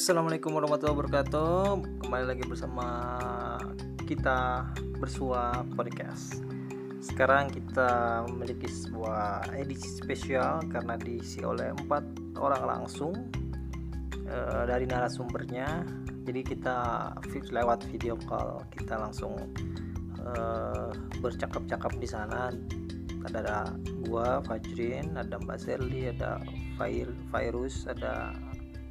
Assalamualaikum warahmatullahi wabarakatuh. Kembali lagi bersama kita bersua podcast. Sekarang kita memiliki sebuah edisi spesial karena diisi oleh empat orang langsung uh, dari narasumbernya. Jadi kita lewat video call kita langsung uh, bercakap-cakap di sana. Ada, ada gua Fajrin, ada Mbak Serli, ada Fair, Virus, ada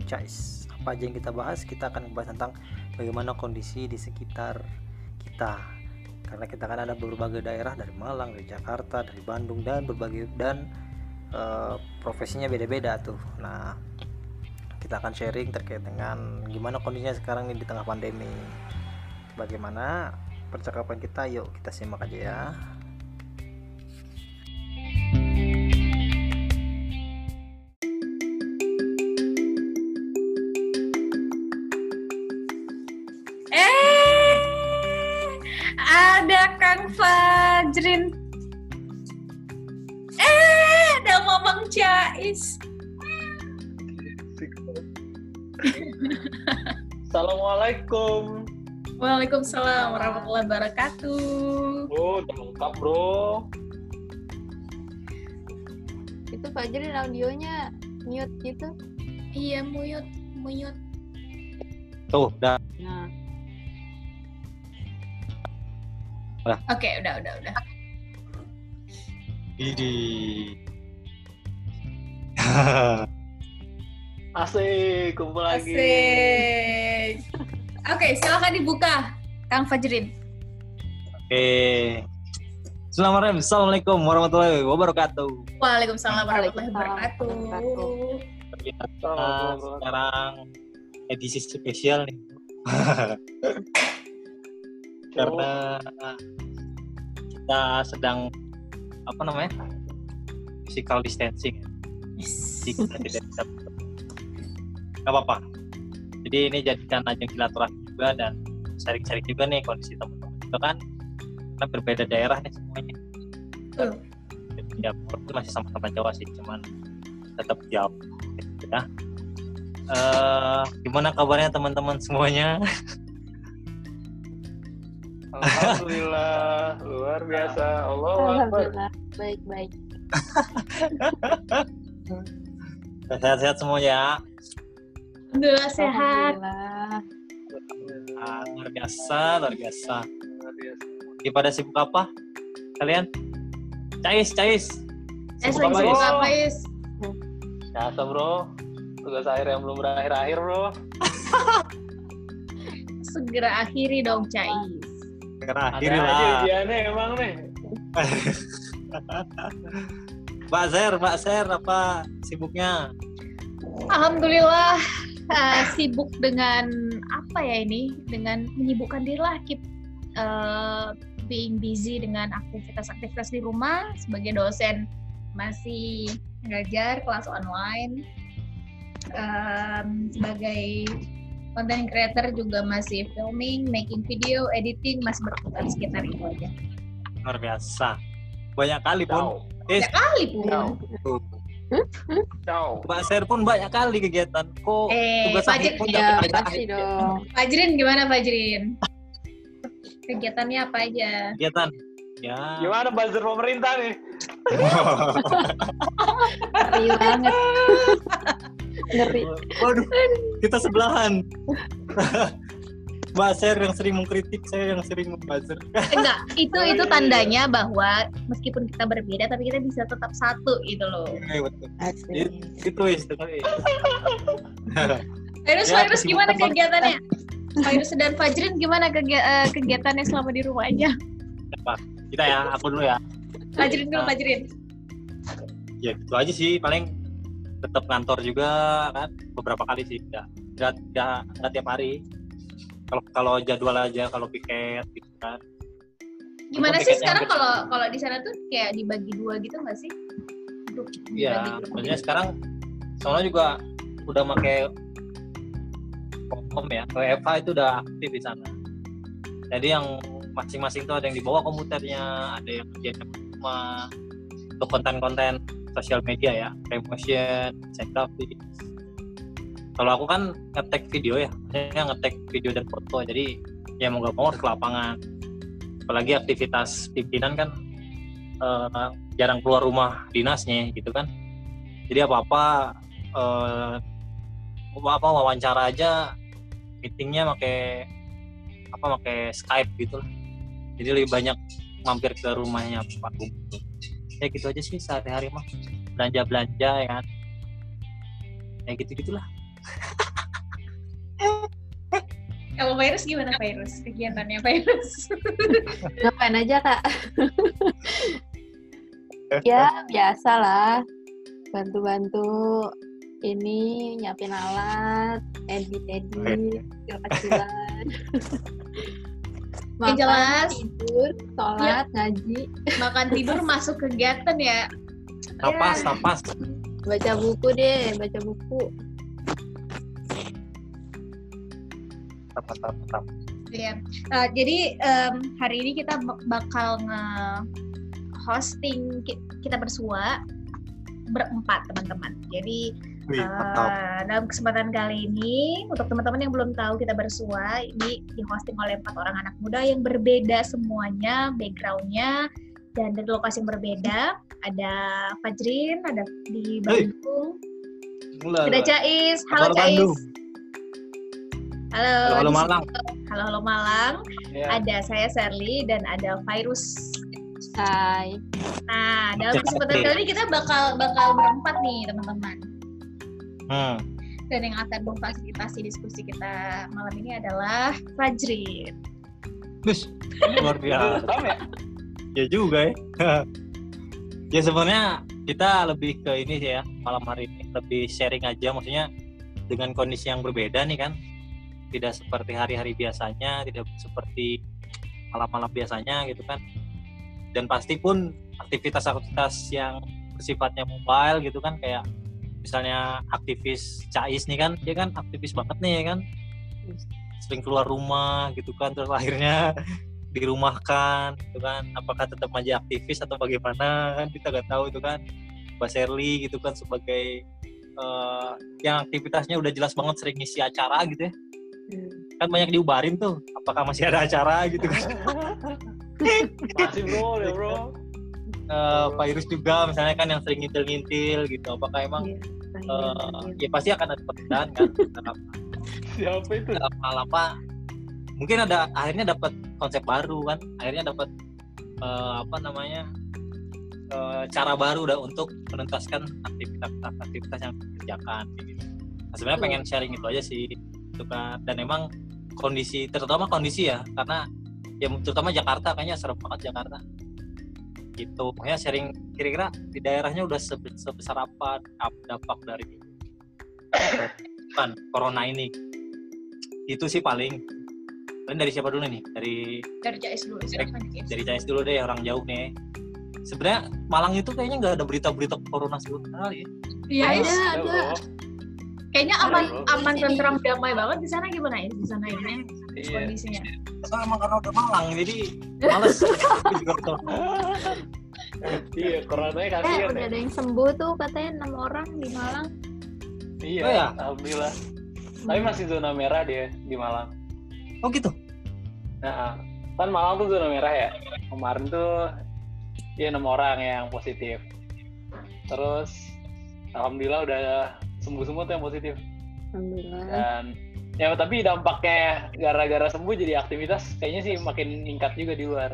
Chais. Apa aja yang kita bahas, kita akan membahas tentang bagaimana kondisi di sekitar kita. Karena kita kan ada berbagai daerah dari Malang, dari Jakarta, dari Bandung dan berbagai dan uh, profesinya beda-beda tuh. Nah, kita akan sharing terkait dengan gimana kondisinya sekarang ini di tengah pandemi. Bagaimana percakapan kita? Yuk kita simak aja ya. Cais. Assalamualaikum. Waalaikumsalam warahmatullahi wabarakatuh. Oh, lengkap bro. Itu Fajrin audionya mute gitu. Iya, mute, mute. Tuh, udah. Nah. Udah. Oke, okay, udah, udah, udah. Ini. Asik, kumpul lagi. Asik. Oke, okay, silakan dibuka, Kang Fajrin. Oke. Okay. Assalamualaikum warahmatullahi wabarakatuh. Waalaikumsalam warahmatullahi wabarakatuh. Kita sekarang edisi spesial nih. karena kita sedang apa namanya physical distancing jadi kita tidak bisa nggak apa-apa. Jadi ini jadikan ajang silaturahmi juga dan sharing-sharing juga nih kondisi teman-teman juga kan. Karena berbeda daerah nih semuanya. Betul. ya masih sama-sama Jawa sih cuman tetap jauh gitu ya. Uh, gimana kabarnya teman-teman semuanya? Alhamdulillah, luar biasa. Allah Alhamdulillah, baik-baik. Sehat-sehat semua ya. Alhamdulillah sehat. Luar biasa, luar biasa. Di pada sibuk apa? Kalian? Cais, Cais. Sibuk apa, Sibuk apa, Is? Biasa, Bro. Tugas akhir yang belum berakhir-akhir, Bro. Segera akhiri dong, Cais terakhir lah. Ujiannya emang nih. Mbak Zer, Mbak Zer apa sibuknya? Alhamdulillah uh, sibuk dengan apa ya ini? Dengan menyibukkan diri lah, keep uh, being busy dengan aktivitas-aktivitas di rumah sebagai dosen masih ngajar kelas online um, sebagai content creator juga masih filming, making video, editing, masih berputar sekitar itu aja. Luar biasa. Banyak kali pun. Banyak kali pun. Ciao. Mbak Ser pun banyak kali kegiatan. Kok eh, tugas Fajrin, pun ya, pasti dong. Fajrin gimana Fajrin? Kegiatannya apa aja? Kegiatan. Ya. Gimana buzzer pemerintah nih? Ngeri banget. Ngeri. Waduh, kita sebelahan. Mbak Ser yang sering mengkritik, saya yang sering membuzzer. Enggak, itu itu tandanya bahwa meskipun kita berbeda tapi kita bisa tetap satu gitu loh. Iya, betul. It, itu itu Virus, ya, virus gimana kegiatannya? Virus dan Fajrin gimana eh, kegiatannya selama di rumah aja? Apa? Kita ya, aku dulu ya. Fajrin dulu, Fajrin. Ya gitu aja sih, paling tetap kantor juga kan beberapa kali sih nggak nggak nggak tiap hari kalau kalau jadwal aja kalau piket gitu kan. Gimana sih sekarang kalau kalau di sana tuh kayak dibagi dua gitu nggak sih? Iya maksudnya sekarang soalnya juga udah pakai kom ya WFH itu udah aktif di sana. Jadi yang masing-masing tuh ada yang dibawa komputernya ada yang kerja di rumah untuk konten-konten sosial media ya promotion desain grafis kalau aku kan ngetek video ya maksudnya ngetek video dan foto. Jadi ya mau gak mau harus ke lapangan. Apalagi aktivitas pimpinan kan eh, jarang keluar rumah dinasnya gitu kan. Jadi apa apa eh, apa wawancara aja meetingnya pakai apa pakai Skype gitu lah. Jadi lebih banyak mampir ke rumahnya Pak Gubernur ya gitu aja sih sehari-hari mah. Belanja belanja ya kan. Ya gitu gitulah Kalau virus gimana virus? Kegiatannya virus? Ngapain aja kak? ya biasa lah. Bantu-bantu ini nyiapin alat, edit-edit, kecil-kecilan. Yang jelas. tidur, sholat, ngaji, Makan tidur masuk kegiatan ya. napas napas baca buku deh, baca buku. Napas napas napas. Iya. Eh, jadi em, hari ini kita bak- bakal nge hosting ki- kita bersua berempat teman-teman. Jadi Wih, mantap. dalam kesempatan kali ini untuk teman-teman yang belum tahu kita bersua ini di hosting oleh empat orang anak muda yang berbeda semuanya backgroundnya dan dari lokasi yang berbeda. Ada Fajrin, ada di Hey. Bandung, Mula, ada Cais. Halo Cais. Bandung. Halo. Halo, halo Malang. Halo Halo Malang. Ya. Ada saya Serly dan ada Virus. Hai. Nah, dalam kesempatan kali ini kita bakal bakal berempat nih teman-teman. Hmm. Dan yang akan memfasilitasi diskusi kita malam ini adalah Fajrin. Bus, luar biasa. Ya? ya juga ya. ya sebenarnya kita lebih ke ini sih ya malam hari ini lebih sharing aja maksudnya dengan kondisi yang berbeda nih kan tidak seperti hari-hari biasanya tidak seperti malam-malam biasanya gitu kan. Dan pasti pun aktivitas-aktivitas yang bersifatnya mobile gitu kan kayak misalnya aktivis Cais nih kan dia kan aktivis banget nih ya kan. Sering keluar rumah gitu kan terus akhirnya dirumahkan gitu kan. Apakah tetap aja aktivis atau bagaimana kan kita nggak tahu itu kan. Mbak Sherly gitu kan sebagai eh, yang aktivitasnya udah jelas banget sering ngisi acara gitu ya kan banyak diubarin tuh apakah masih ada acara gitu kan? Masih bro, ya bro. Eh, Pak Irus juga misalnya kan yang sering ngintil-ngintil gitu. Apakah emang eh, ya pasti akan ada perbedaan kan? Siapa itu? lama-lama mungkin ada akhirnya dapat konsep baru kan? Akhirnya dapat eh, apa namanya eh, cara baru udah untuk menuntaskan aktivitas aktivitas yang dikerjakan gitu. Nah, sebenarnya pengen sharing itu aja sih gitu kan dan emang kondisi terutama kondisi ya karena ya terutama Jakarta kayaknya serem banget Jakarta gitu makanya sharing kira-kira di daerahnya udah sebe- sebesar apa ap- dampak dari kan corona ini itu sih paling paling dari siapa dulu nih dari Dari Cais dulu. Cais. dari Chinese dulu deh orang jauh nih sebenarnya Malang itu kayaknya nggak ada berita-berita corona sebelumnya kali ya Iya, Ada. Ya, ada. Kayaknya Ada, aman bro. aman tentram damai banget di sana gimana ya di sana ini Iya. kondisinya. Soalnya emang karena udah Malang jadi males betul. Iya, coronanya Eh, kasihan udah ya. ada yang sembuh tuh katanya enam orang di Malang. Iya, Oh ya? alhamdulillah. Tapi masih zona merah dia di Malang. oh gitu Nah, kan Malang tuh zona merah ya. Kemarin tuh ya enam orang yang positif. Terus alhamdulillah udah sembuh semua tuh yang positif. Alhamdulillah. Dan ya tapi dampaknya gara-gara sembuh jadi aktivitas kayaknya sih makin meningkat juga di luar.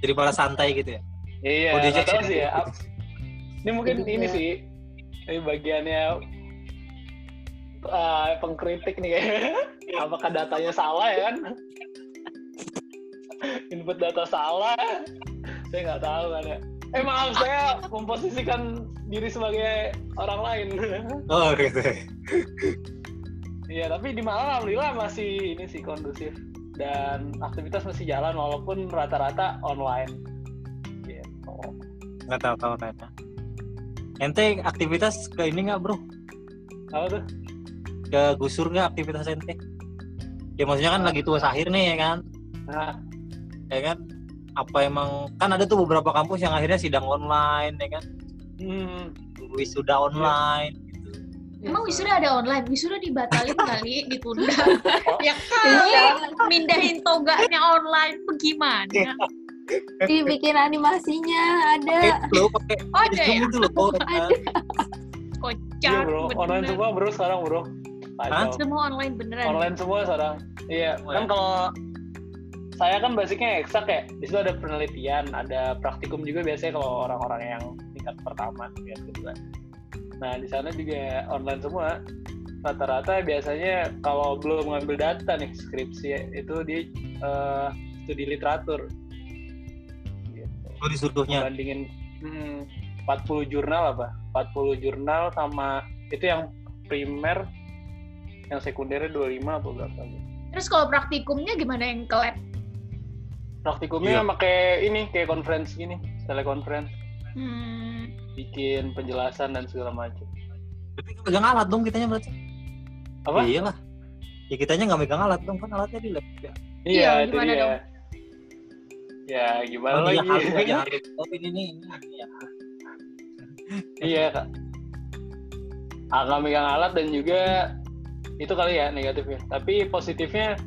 jadi malah santai gitu ya Iya, Oh, tahu jadi- sih ya. Ini mungkin Jadi ini sih ini bagiannya eh, pengkritik nih kayaknya. Apakah datanya salah ya kan? Input data salah. Saya nggak tahu kan ya. Eh maaf saya memposisikan diri sebagai orang lain. oh gitu Iya, tapi di Malang alhamdulillah masih ini sih kondusif. Dan aktivitas masih jalan walaupun rata-rata online. Gitu. nggak tahu tahu nanya ente aktivitas ke ini nggak bro? Apa tuh? ke gusur nggak aktivitas ente? Ya maksudnya kan lagi tuas akhir nih ya kan? Nah, ya kan apa emang kan ada tuh beberapa kampus yang akhirnya sidang online ya kan hmm, wisuda online gitu Emang wisuda ada online? Wisuda dibatalin kali, ditunda. ya Iya. kan, mindahin toganya online, bagaimana? Dibikin animasinya ada. lo Oh, ada ya? itu loh Ada. Kocak, Iya bro, online semua bro sekarang bro. Kacau. Semua online beneran. Online semua sekarang. Iya, kan ya? kalau saya kan basicnya eksak ya. Di situ ada penelitian, ada praktikum juga biasanya kalau orang-orang yang tingkat pertama, tingkat kedua. Nah, di sana juga online semua. Rata-rata biasanya kalau belum ngambil data nih skripsi itu di eh, studi literatur. Gitu. oh disuruhnya Bandingin hmm, 40 jurnal apa? 40 jurnal sama itu yang primer yang sekundernya 25 apa berapa gitu. Terus kalau praktikumnya gimana yang ke lab? Praktikumnya Iya. pakai ini kayak conference gini, teleconference, Hmm, bikin penjelasan dan segala macam. tapi kan megang alat dong kitanya berarti Apa? iya lah ya kitanya nggak megang alat dong kan alatnya di lab ya Iya, Iya, itu dia. dong? Ya, gimana oh, iya lagi? halus aja halus oh ini nih ini, ya. iya, Kak. Ah, nggak megang alat dan juga itu kali ya negatifnya. Tapi positifnya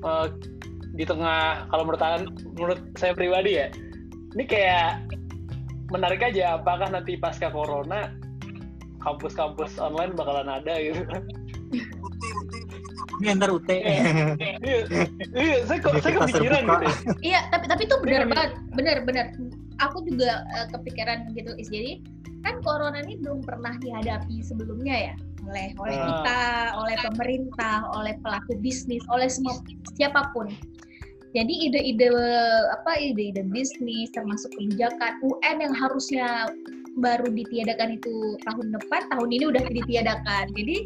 eh, di tengah kalau menurut saya- menurut saya pribadi ya, ini kayak menarik aja apakah nanti pasca corona kampus-kampus online bakalan ada gitu. ini ntar UT Iya, iya, saya kok saya Universitas kepikiran gitu. ya. Iya, tapi tapi itu benar Iya. banget, benar benar. Aku juga eh, kepikiran gitu, Is. Jadi kan corona ini belum pernah dihadapi sebelumnya ya oleh oleh Ah. kita, oleh pemerintah, oleh pelaku bisnis, oleh semua siapa pun. Jadi ide-ide apa ide-ide bisnis termasuk kebijakan UN yang harusnya baru ditiadakan itu tahun depan, tahun ini udah ditiadakan. Jadi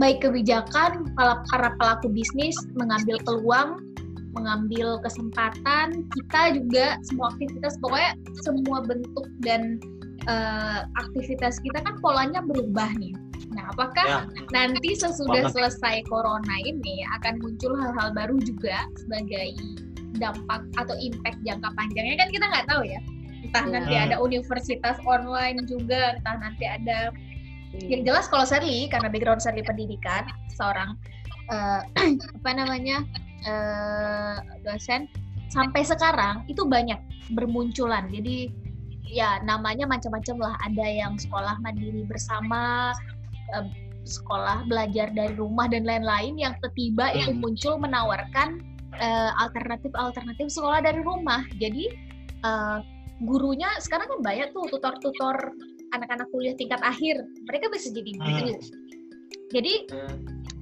baik kebijakan para, pelaku bisnis mengambil peluang mengambil kesempatan kita juga semua aktivitas pokoknya semua bentuk dan eh, aktivitas kita kan polanya berubah nih. Nah, apakah Ya. nanti sesudah Banget. selesai corona ini akan muncul hal-hal baru juga sebagai dampak atau impact jangka panjangnya kan kita nggak tahu ya. Entah Iya. nanti Hmm. ada universitas online juga, entah nanti ada yang jelas kalau Sherly karena background Sherly pendidikan seorang eh, apa namanya eh, dosen sampai sekarang itu banyak bermunculan jadi ya namanya macam-macam lah ada yang sekolah mandiri bersama sekolah belajar dari rumah dan lain-lain yang tiba-tiba itu Hmm. muncul menawarkan eh, alternatif-alternatif sekolah dari rumah. Jadi eh, gurunya sekarang kan banyak tuh tutor-tutor anak-anak kuliah tingkat akhir. Mereka bisa jadi guru. Jadi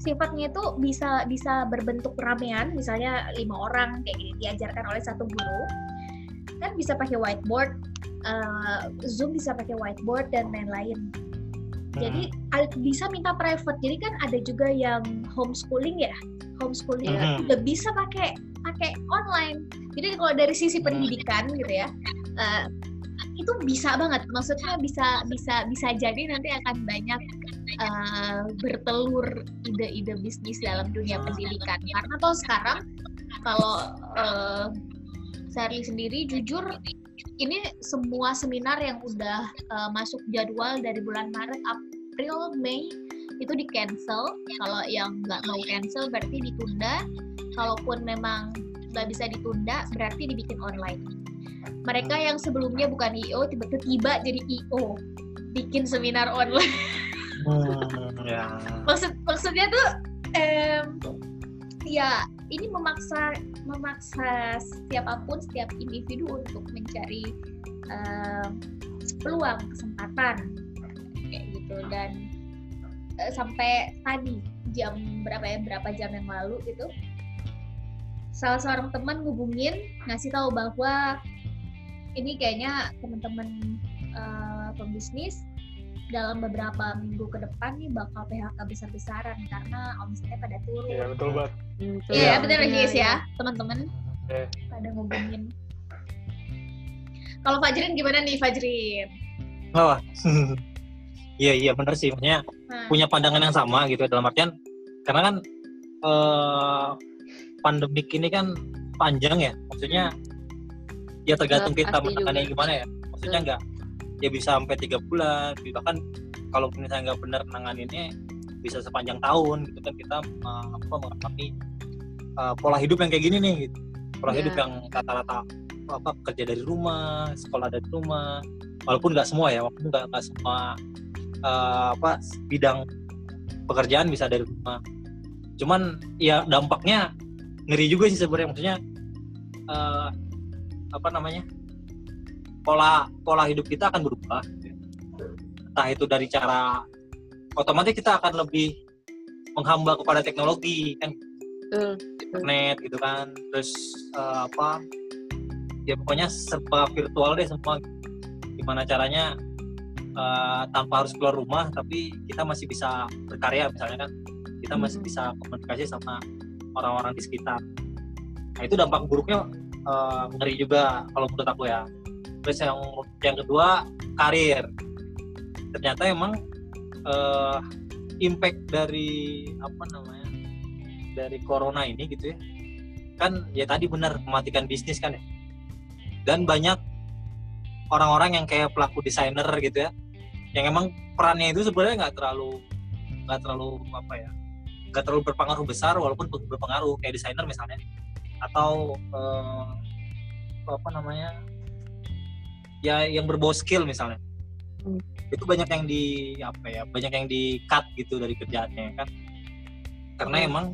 sifatnya itu bisa bisa berbentuk ramean. Misalnya lima orang kayak gini diajarkan oleh satu guru. Kan bisa pakai whiteboard eh, zoom bisa pakai whiteboard dan lain-lain jadi ada- bisa minta private. Jadi kan ada juga yang homeschooling ya. Homeschooling Mhm. juga bisa pakai pakai online. Jadi kalau dari sisi Mhm. pendidikan gitu ya eh, itu bisa banget. Maksudnya bisa bisa bisa jadi nanti akan banyak eh, bertelur ide-ide bisnis dalam dunia pendidikan. Karena toh sekarang kalau eh, Sherly sendiri jujur ini semua seminar yang udah eh, masuk jadwal dari bulan Maret, April, Mei itu di cancel. Kalau yang nggak mau cancel berarti ditunda. Kalaupun memang nggak bisa ditunda berarti dibikin online. Mereka yang sebelumnya bukan IO tiba-tiba jadi IO bikin seminar online. Hmm, ya Maksud maksudnya tuh em, ya ini memaksa memaksa siapa pun setiap individu untuk mencari em, peluang kesempatan kayak gitu. Dan eh, sampai tadi jam berapa ya berapa jam yang lalu gitu salah seorang teman ngubungin ngasih tahu bahwa ini kayaknya teman-teman eh, pembisnis dalam beberapa minggu ke depan nih bakal PHK besar-besaran karena omsetnya pada turun. Iya, betul banget. Iya, Iya. benar Iya, guys iya. ya, teman-teman Iya. pada ngubungin. Kalau Fajrin gimana nih Fajrin? oh iya iya bener sih maksudnya Nah, punya pandangan yang sama gitu dalam artian karena kan eh, pandemik ini kan panjang ya maksudnya ya tergantung Betul, kita menangannya juga. gimana ya maksudnya Betul. nggak ya bisa sampai tiga bulan bahkan kalau misalnya nggak benar nanganinnya bisa sepanjang tahun gitu kan kita uh, apa mengalami uh, pola hidup yang kayak gini nih gitu. pola Iya. hidup yang rata-rata apa kerja dari rumah sekolah dari rumah walaupun nggak semua ya walaupun nggak nggak semua uh, apa bidang pekerjaan bisa dari rumah cuman ya dampaknya ngeri juga sih sebenarnya maksudnya uh, apa namanya pola pola hidup kita akan berubah entah itu dari cara otomatis kita akan lebih menghamba kepada teknologi kan? Internet gitu kan. Terus eh, apa ya pokoknya serba virtual deh semua. Gimana caranya eh, tanpa harus keluar rumah tapi kita masih bisa berkarya misalnya kan. Kita masih Hmm. bisa komunikasi sama orang-orang di sekitar. Nah itu dampak buruknya eh, ngeri juga kalau menurut aku ya terus yang yang kedua karir. Ternyata emang eh, impact dari apa namanya dari corona ini gitu ya kan ya tadi benar mematikan bisnis kan ya. Dan banyak orang-orang yang kayak pelaku desainer gitu ya yang emang perannya itu sebenarnya nggak terlalu nggak terlalu apa ya nggak terlalu berpengaruh besar walaupun berpengaruh kayak desainer misalnya. Atau eh, apa namanya ya yang berbau skill misalnya. Hmm. itu banyak yang di apa ya banyak yang di cut gitu dari kerjaannya kan. Karena Hmm. emang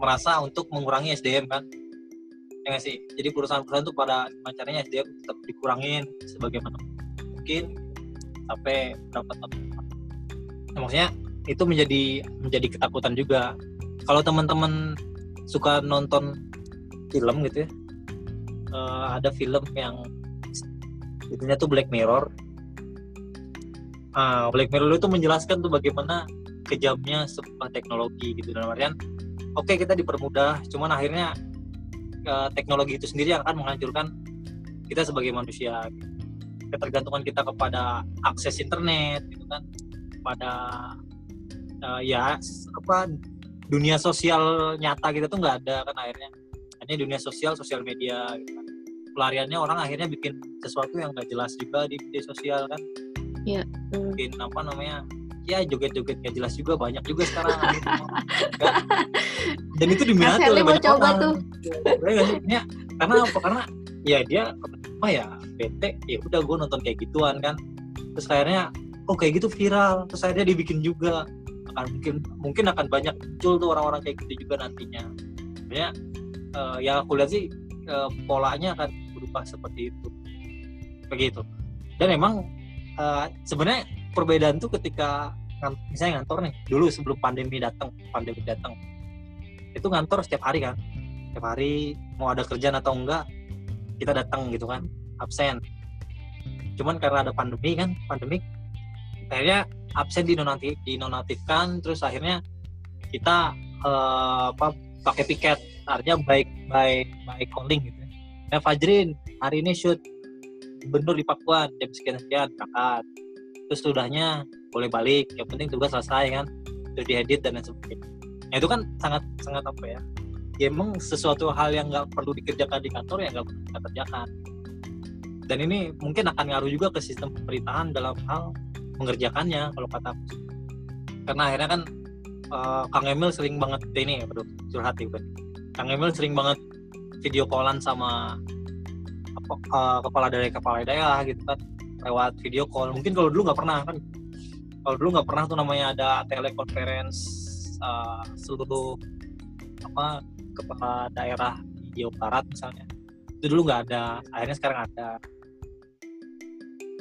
merasa untuk mengurangi SDM kan. Ya nggak sih? Jadi perusahaan-perusahaan tuh pada caranya SDM tetap dikurangin sebagaimana mungkin sampai berapa tahun. Ya, maksudnya itu menjadi menjadi ketakutan juga. Kalau teman-teman suka nonton film gitu ya eh, ada film yang judulnya tuh Black Mirror. Ah Black Mirror itu menjelaskan tuh bagaimana kejamnya sebuah teknologi gitu. Dalam artian oke kita dipermudah cuman akhirnya eh, teknologi itu sendiri yang akan menghancurkan kita sebagai manusia. Ketergantungan kita kepada akses internet gitu kan. Pada eh, ya apa dunia sosial nyata kita tuh nggak ada kan akhirnya. Hanya dunia sosial sosial media gitu kan pelariannya orang akhirnya bikin sesuatu yang nggak jelas juga di media sosial kan Hmm. bikin apa namanya ya joget-joget gak jelas juga banyak juga sekarang gitu. Kan? dan itu diminati oleh banyak coba orang tuh. Ya? Ya, karena apa karena ya dia apa ya bete ya udah gue nonton kayak gituan kan terus akhirnya oh kayak gitu viral terus akhirnya dibikin juga akan mungkin mungkin akan banyak muncul tuh orang-orang kayak gitu juga nantinya ya ya aku lihat sih eh, polanya akan berubah seperti itu. Begitu. Dan emang eh, sebenarnya perbedaan tuh ketika misalnya ngantor nih dulu sebelum pandemi datang pandemi datang itu ngantor setiap hari kan. Setiap hari mau ada kerjaan atau enggak kita datang gitu kan absen. Cuman karena ada pandemi kan pandemik akhirnya absen dinonaktif dinonaktifkan terus akhirnya kita eh, apa pakai piket. Artinya baik baik baik calling gitu ya. "Ya, Fajrin hari ini shoot gubernur di Pakuan jam sekian sekian berangkat. Terus sudahnya boleh balik yang penting tugas selesai kan? Terus diedit dan lain sebagainya. Nah, itu kan sangat sangat apa ya? Ya emang sesuatu hal yang nggak perlu dikerjakan di kantor ya nggak perlu kita kerjakan dan ini mungkin akan ngaruh juga ke sistem pemerintahan dalam hal mengerjakannya kalau kata karena akhirnya kan eh, Kang Emil sering banget ini bro curhat ya Kang Emil sering banget video callan sama eh, kepala daerah kepala daerah gitu kan lewat video call. Mungkin kalau dulu nggak pernah kan. Kalau dulu nggak pernah tuh namanya ada telekonferensi eh, seluruh apa kepala daerah di Jawa Barat misalnya. Itu dulu nggak ada akhirnya sekarang ada.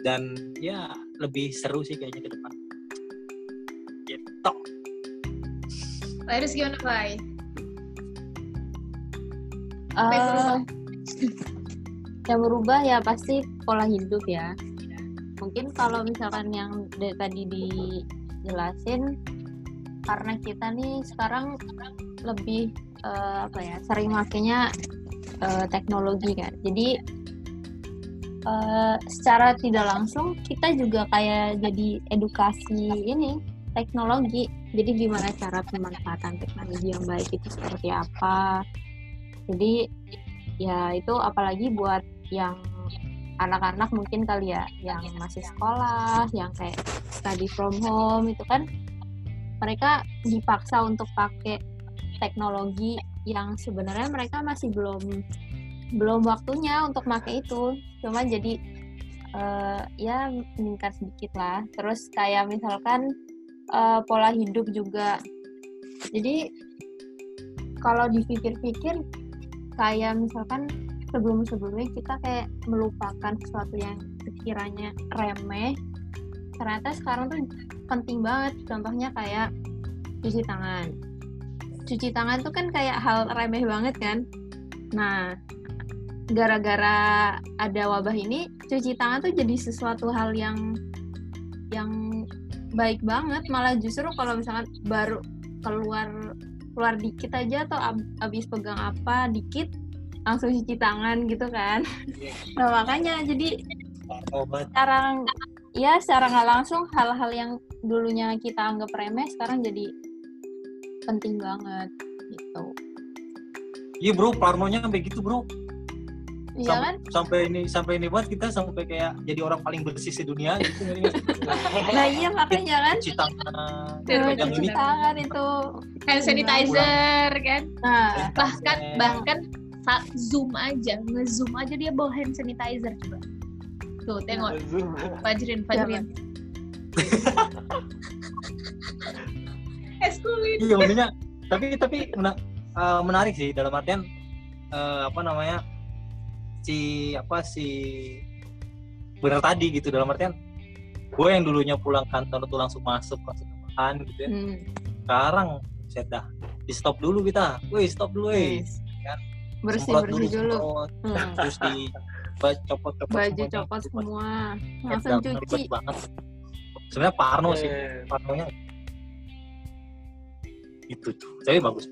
Dan ya lebih seru sih kayaknya ke depan. Gitu. Laris gimana? Eh, yang berubah ya pasti pola hidup ya. Mungkin kalau misalkan yang dari tadi dijelasin karena kita nih sekarang lebih eh, apa ya sering makainya eh, teknologi kan. Jadi eh, secara tidak langsung kita juga kayak jadi edukasi ini teknologi. Jadi gimana cara pemanfaatan teknologi yang baik itu seperti apa? Jadi ya itu apalagi buat yang anak-anak mungkin kali ya yang masih sekolah, yang kayak study from home itu kan mereka dipaksa untuk pakai teknologi yang sebenarnya mereka masih belum belum waktunya untuk pakai itu. Cuma jadi eh, ya meningkat sedikit lah. Terus kayak misalkan eh, pola hidup juga. Jadi kalau dipikir-pikir kayak misalkan sebelum-sebelumnya kita kayak melupakan sesuatu yang sekiranya remeh ternyata sekarang tuh penting banget. Contohnya kayak cuci tangan. Cuci tangan tuh kan kayak hal remeh banget kan? Nah gara-gara ada wabah ini cuci tangan tuh jadi sesuatu hal yang yang baik banget. Malah justru kalau misalkan baru keluar keluar dikit aja atau ab- abis pegang apa dikit langsung cuci tangan gitu kan. Nah makanya jadi obat. sekarang ya secara nggak langsung hal-hal yang dulunya kita anggap remeh sekarang jadi penting banget gitu. Iya bro parnonya sampai gitu bro. Iya Sam- kan? sampai ini sampai ini banget kita sampai kayak jadi orang paling bersih sedunia gitu nah iya makanya kan? Cuci tangan pegang cuci tangan itu. Hand sanitizer kan? Nah bahkan bahkan zoom aja ngezoom aja dia bawa hand sanitizer coba. Tuh tengok. Fajrin Fajrin. Eskulin iya maksudnya tapi tapi mena- eh, menarik sih dalam artian eh, apa namanya si apa si benar tadi gitu dalam artian gue yang dulunya pulang kantor tuh langsung masuk langsung makan gitu ya. Hmm, sekarang saya dah. Di stop dulu kita. Woi stop dulu woi. Yes. Bersih Semprot bersih dulu semprot. Hmm. terus di ba- copot copot baju semuanya. copot semua. Langsung cuci. banget. Sebenarnya parno sih. Eh, parnonya itu tuh. Tapi bagus.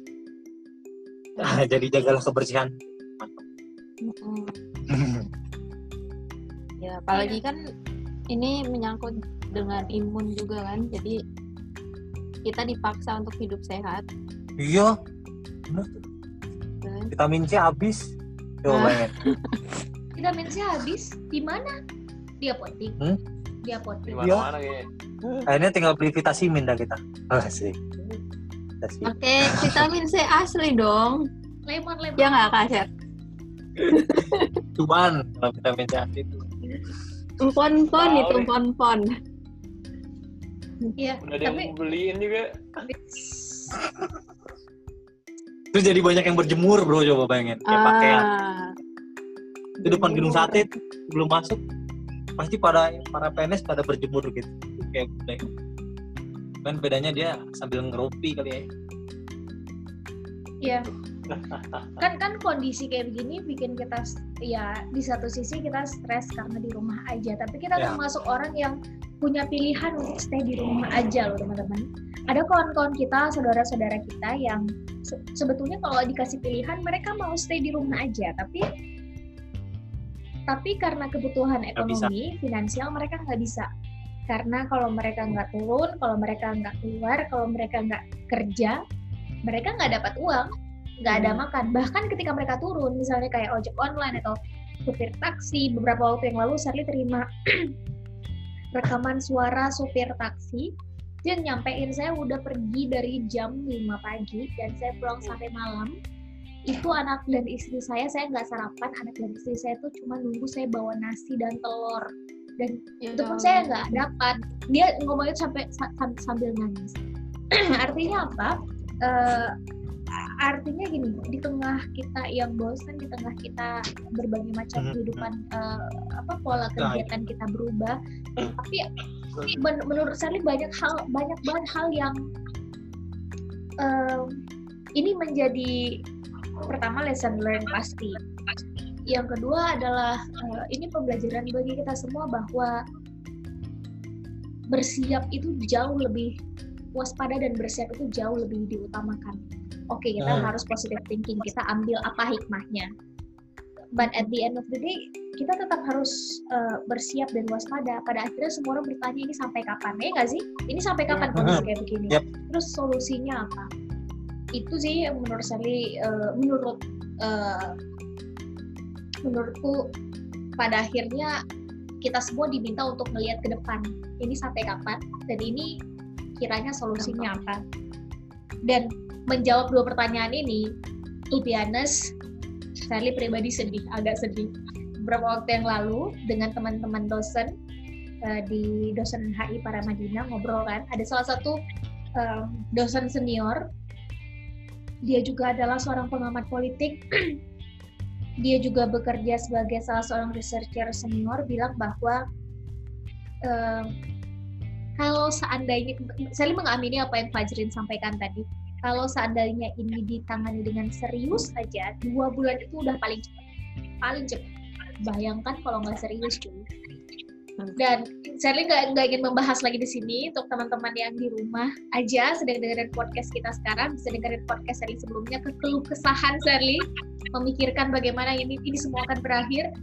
Ah, jadi jagalah kebersihan. Ya apalagi kan ini menyangkut dengan imun juga kan. Jadi kita dipaksa untuk hidup sehat. Iya? Vitamin C habis. Coba Nah. bayangin. Vitamin C habis? Di mana? Di apotik Hmm? di apotik di mana-mana kayaknya akhirnya tinggal beli vitamin dah kita. Asik Vitamin. pakai vitamin C asli dong. Lemon lemon. Ya nggak kasir cuman kalau vitamin C asli itu. Pon pon Tahu itu nih. pon pon iya udah ada tapi mau beliin juga terus jadi banyak yang berjemur bro coba bayangin. Kayak pakaian. Ah itu depan gedung sate tuh, belum masuk pasti pada para PNS pada berjemur gitu. Kayak budaya kan bedanya dia sambil ngeropi kali ya. Iya. kan kan kondisi kayak begini bikin kita ya di satu sisi kita stres karena di rumah aja. Tapi kita Ya. termasuk orang yang punya pilihan untuk stay di rumah aja loh teman-teman. Ada kawan-kawan kita saudara-saudara kita yang se- sebetulnya kalau dikasih pilihan mereka mau stay di rumah aja. Tapi tapi karena kebutuhan ekonomi finansial mereka nggak bisa. Karena kalau mereka nggak turun kalau mereka nggak keluar kalau mereka nggak kerja mereka nggak dapat uang nggak ada Hmm. makan. Bahkan ketika mereka turun misalnya kayak ojek online atau supir taksi beberapa waktu yang lalu Sherly terima rekaman suara supir taksi. Dia nyampein saya udah pergi dari jam 5 pagi dan saya pulang sampai malam. Itu anak dan istri saya saya nggak sarapan. Anak dan istri saya tuh cuma nunggu saya bawa nasi dan telur. Dan itu pun saya nggak dapat. Dia ngomong itu sampai sa- sam- sambil nangis. Artinya apa? Eh, artinya gini di tengah kita yang bosan di tengah kita berbagai macam Mhm. kehidupan eh, apa pola Nah, kegiatan kita berubah tapi men- menurut saya banyak hal banyak banget hal yang eh, ini menjadi pertama lesson learn pasti yang kedua adalah eh, ini pembelajaran bagi kita semua bahwa bersiap itu jauh lebih waspada dan bersiap itu jauh lebih diutamakan. Oke, kita Hmm. harus positive thinking, kita ambil apa hikmahnya. But at the end of the day, kita tetap harus uh, bersiap dan waspada. Pada akhirnya semua orang bertanya ini sampai kapan? Ya nggak sih? Ini sampai kapan Hmm. kondisi kayak begini? Yep. Terus solusinya apa? Itu sih menurut saya, uh, menurut uh, menurutku pada akhirnya kita semua diminta untuk melihat ke depan ini sampai kapan dan ini kiranya solusinya apa dan menjawab dua pertanyaan ini to be honest Charlie pribadi sedih agak sedih. Beberapa waktu yang lalu dengan teman-teman dosen uh, di dosen HI Paramadina ngobrol kan ada salah satu um, dosen senior dia juga adalah seorang pengamat politik. Dia juga bekerja sebagai salah seorang researcher senior bilang bahwa um, kalau seandainya saya mengamini apa yang Fajrin sampaikan tadi kalau seandainya ini ditangani dengan serius saja dua bulan itu udah paling cepat. Paling cepat. Bayangkan kalau nggak serius cuy. Dan Sherly nggak nggak ingin membahas lagi di sini untuk teman-teman yang di rumah aja sedang dengerin podcast kita sekarang bisa dengerin podcast Sherly sebelumnya ke keluh kesahan Sherly memikirkan bagaimana ini ini semua akan berakhir.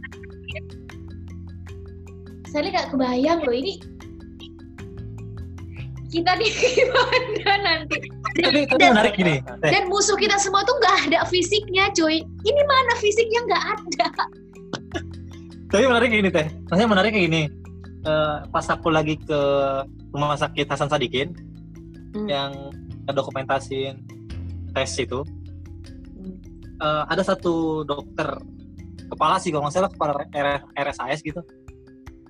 Sherly nggak kebayang loh ini kita nih gimana nanti? Tapi, tapi dan, menarik gini. dan musuh kita semua tuh nggak ada fisiknya cuy. Ini mana fisiknya nggak ada? Tapi menarik gini teh. Maksudnya menarik kayak gini. Uh, pas aku lagi ke rumah sakit Hasan Sadikin Hmm. yang dokumentasin tes itu Hmm. uh, ada satu dokter kepala sih kalau nggak salah kepala RSAS gitu.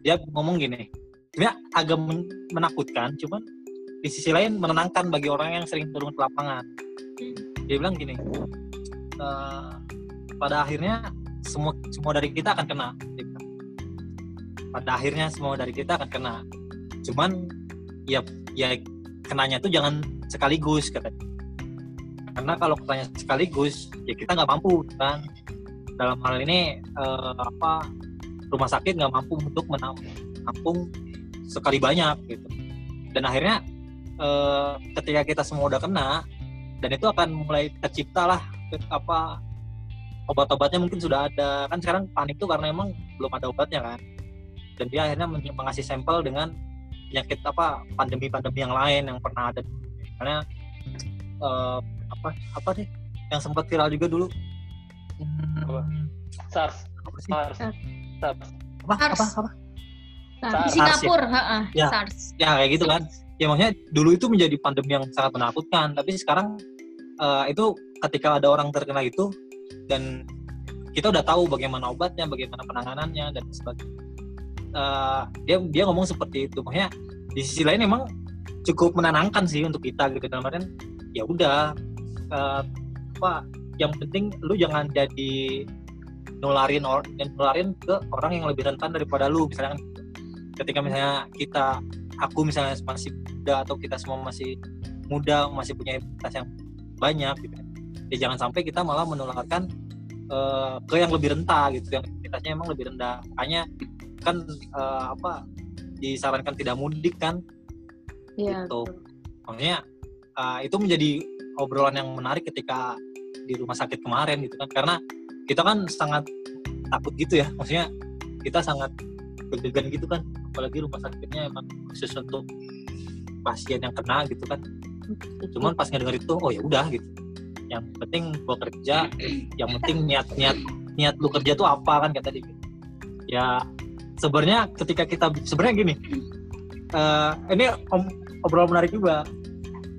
Dia ngomong gini. Sebenarnya agak men- menakutkan cuman di sisi lain menenangkan bagi orang yang sering turun ke lapangan. Dia bilang gini "Eh, pada akhirnya semua semua dari kita akan kena. Pada akhirnya semua dari kita akan kena. Cuman ya ya kenanya tuh jangan sekaligus katanya karena kalau kenanya sekaligus ya kita nggak mampu kan. Dalam hal ini eh, apa rumah sakit nggak mampu untuk menampung sekali banyak gitu. Dan akhirnya eh, ketika kita semua udah kena dan itu akan mulai tercipta lah apa obat-obatnya mungkin sudah ada. Kan sekarang panik tuh karena emang belum ada obatnya kan. Dan dia akhirnya men- mengasih sampel dengan penyakit apa pandemi-pandemi yang lain yang pernah ada. Karena eh, apa apa deh yang sempat viral juga dulu? Hmm, Apa? SARS. Apa sih? SARS. SARS. SARS. Apa? SARS. apa? Apa di SARS. SARS, Singapura ha-ha, Ya. SARS. Ya kayak gitu kan ya maksudnya dulu itu menjadi pandemi yang sangat menakutkan tapi sekarang eh, itu ketika ada orang terkena itu dan kita udah tahu bagaimana obatnya bagaimana penanganannya dan sebagainya. Eh, dia dia ngomong seperti itu. Maksudnya di sisi lain emang cukup menenangkan sih untuk kita gitu. Dalam artian ya udah eh, apa yang penting lu jangan jadi nularin or nularin ke orang yang lebih rentan daripada lu misalnya kan. Ketika misalnya kita aku misalnya masih muda atau kita semua masih muda masih punya imunitas yang banyak gitu ya jangan sampai kita malah menularkan eh, ke yang lebih rentan gitu yang imunitasnya emang lebih rendah. Makanya kan eh, apa disarankan tidak mudik kan? Iya. gitu. maksudnya eh, itu menjadi obrolan yang menarik ketika di rumah sakit kemarin gitu kan. Karena kita kan sangat takut gitu ya maksudnya kita sangat deg-degan gitu kan apalagi rumah sakitnya emang khusus untuk pasien yang kena gitu kan. Cuman pas ngedenger itu oh ya udah gitu. Yang penting gua kerja yang penting niat niat niat lu kerja tuh apa kan kata dia ya sebenarnya ketika kita sebenarnya gini eh, ini om, obrolan menarik juga.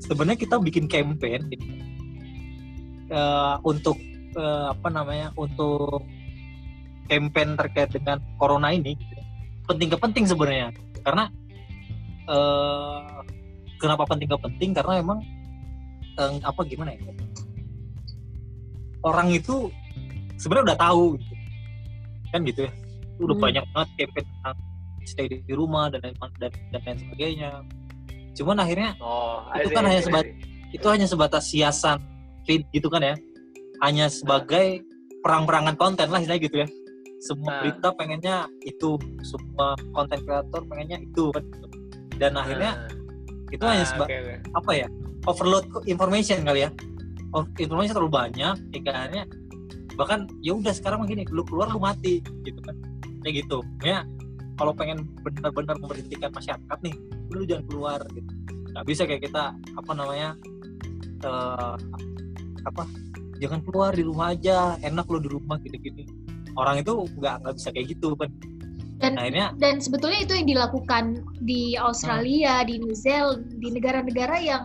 Sebenarnya kita bikin campaign gitu, eh, untuk eh, apa namanya untuk campaign terkait dengan corona ini gitu. Penting ke penting sebenarnya. Karena eh, kenapa penting ke penting? Karena emang eh, apa gimana ya? Orang itu sebenarnya udah tahu gitu. kan gitu ya? Udah Hmm. banyak banget campaign tentang stay di rumah dan lain dan, dan lain sebagainya. Cuman akhirnya oh Itu kan see, hanya I see, sebat- I see. itu hanya sebatas siasan feed gitu kan ya? Hanya sebagai perang-perangan konten lah istilahnya gitu ya semua Nah. berita pengennya itu semua konten kreator pengennya itu dan akhirnya itu Ah, hanya seba- oke, oke. apa ya overload information kali ya. Oh, informasi terlalu banyak hingga akhirnya bahkan ya udah sekarang begini lu keluar lu mati gitu kan. Kayak gitu. Ya kalau pengen benar-benar memberhentikan masyarakat nih lu jangan keluar gitu. Nggak bisa kayak kita apa namanya eh, apa jangan keluar di rumah aja enak lo di rumah gini-gini orang itu nggak nggak bisa kayak gitu kan. Dan- nah, akhirnya dan sebetulnya itu yang dilakukan di Australia, di New Zealand, di negara-negara yang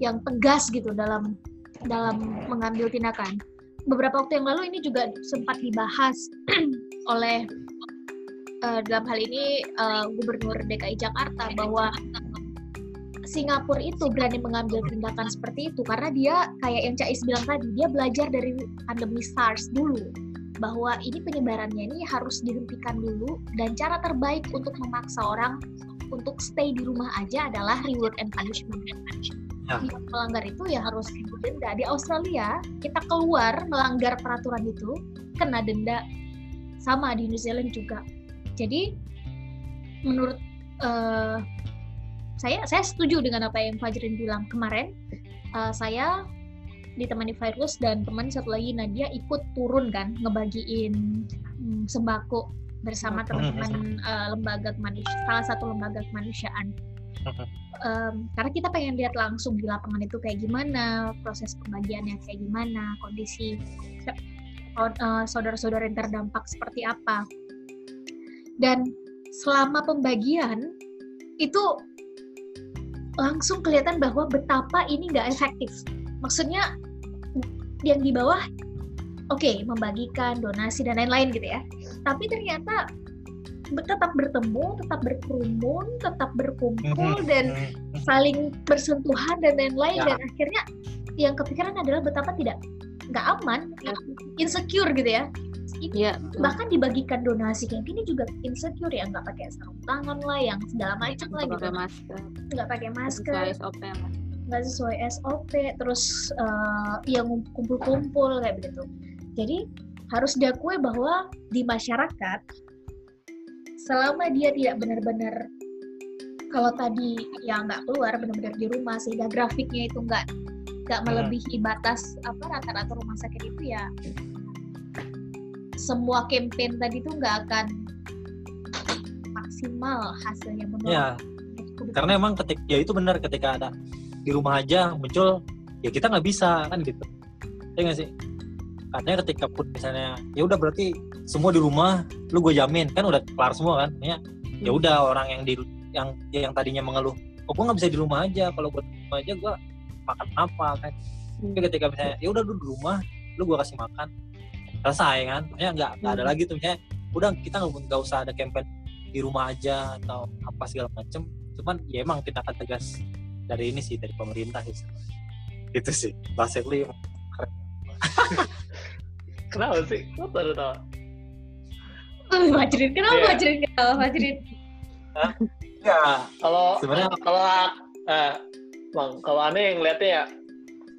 yang tegas gitu dalam dalam mengambil tindakan. Beberapa waktu yang lalu ini juga sempat dibahas oleh eh, dalam hal ini eh, Gubernur DKI Jakarta bahwa Singapura itu berani mengambil tindakan seperti itu karena dia kayak yang Cais bilang tadi dia belajar dari pandemi SARS dulu bahwa ini penyebarannya ini harus dihentikan dulu dan cara terbaik untuk memaksa orang untuk stay di rumah aja adalah reward and punishment. Ya. Melanggar itu ya harus denda. Di Australia kita keluar melanggar peraturan itu kena denda sama di New Zealand juga. Jadi menurut eh, saya saya setuju dengan apa yang Fajrin bilang kemarin. Eh, saya ditemani Virus dan teman satu lagi Nadia ikut turun kan ngebagiin mm, sembako bersama teman-teman eh, lembaga kemanusiaan salah satu lembaga kemanusiaan. Em, karena kita pengen lihat langsung di lapangan itu kayak gimana proses pembagiannya kayak gimana kondisi eh, saudara-saudara yang terdampak seperti apa. Dan selama pembagian itu langsung kelihatan bahwa betapa ini nggak efektif maksudnya yang di bawah oke membagikan donasi dan lain-lain gitu ya. Tapi ternyata tetap bertemu tetap berkerumun tetap berkumpul dan saling bersentuhan dan lain-lain. Ya. dan akhirnya yang kepikiran adalah betapa tidak nggak aman insecure gitu ya. Iya, betul. bahkan dibagikan donasi kayak gini juga insecure ya nggak pakai sarung tangan lah yang segala macam lah Nggak gitu. pakai masker, nggak pakai masker nggak sesuai SOP terus eh, ya ngum- kumpul-kumpul kayak begitu. Jadi harus diakui bahwa di masyarakat selama dia tidak benar-benar kalau tadi ya nggak keluar benar-benar di rumah sehingga grafiknya itu nggak nggak melebihi batas apa rata-rata rumah sakit itu ya semua campaign tadi itu nggak akan maksimal hasilnya menurut ya karena emang ketika ya itu benar ketika ada di rumah aja muncul ya kita nggak bisa kan gitu. Ya nggak sih? Katanya ketika pun misalnya ya udah berarti semua di rumah lu gue jamin kan udah kelar semua kan? Ya ya udah orang yang di yang yang tadinya mengeluh kok gue nggak bisa di rumah aja kalau gue di rumah aja gue makan apa kan? Tapi ketika misalnya ya udah lu di rumah lu gue kasih makan selesai kan? Ya nggak nggak ada lagi tuh misalnya udah kita nggak usah ada campaign di rumah aja atau apa segala macem. Cuman ya emang kita akan tegas dari ini sih dari pemerintah sih sebenarnya. itu sih basically Kenapa sih? Lo baru tau. Oh, Fajrin, kenapa Iya. Fajrin? Kenapa Fajrin? ya Kalau Sebenarnya- kalau eh, bang, kalau aneh yang lihatnya ya,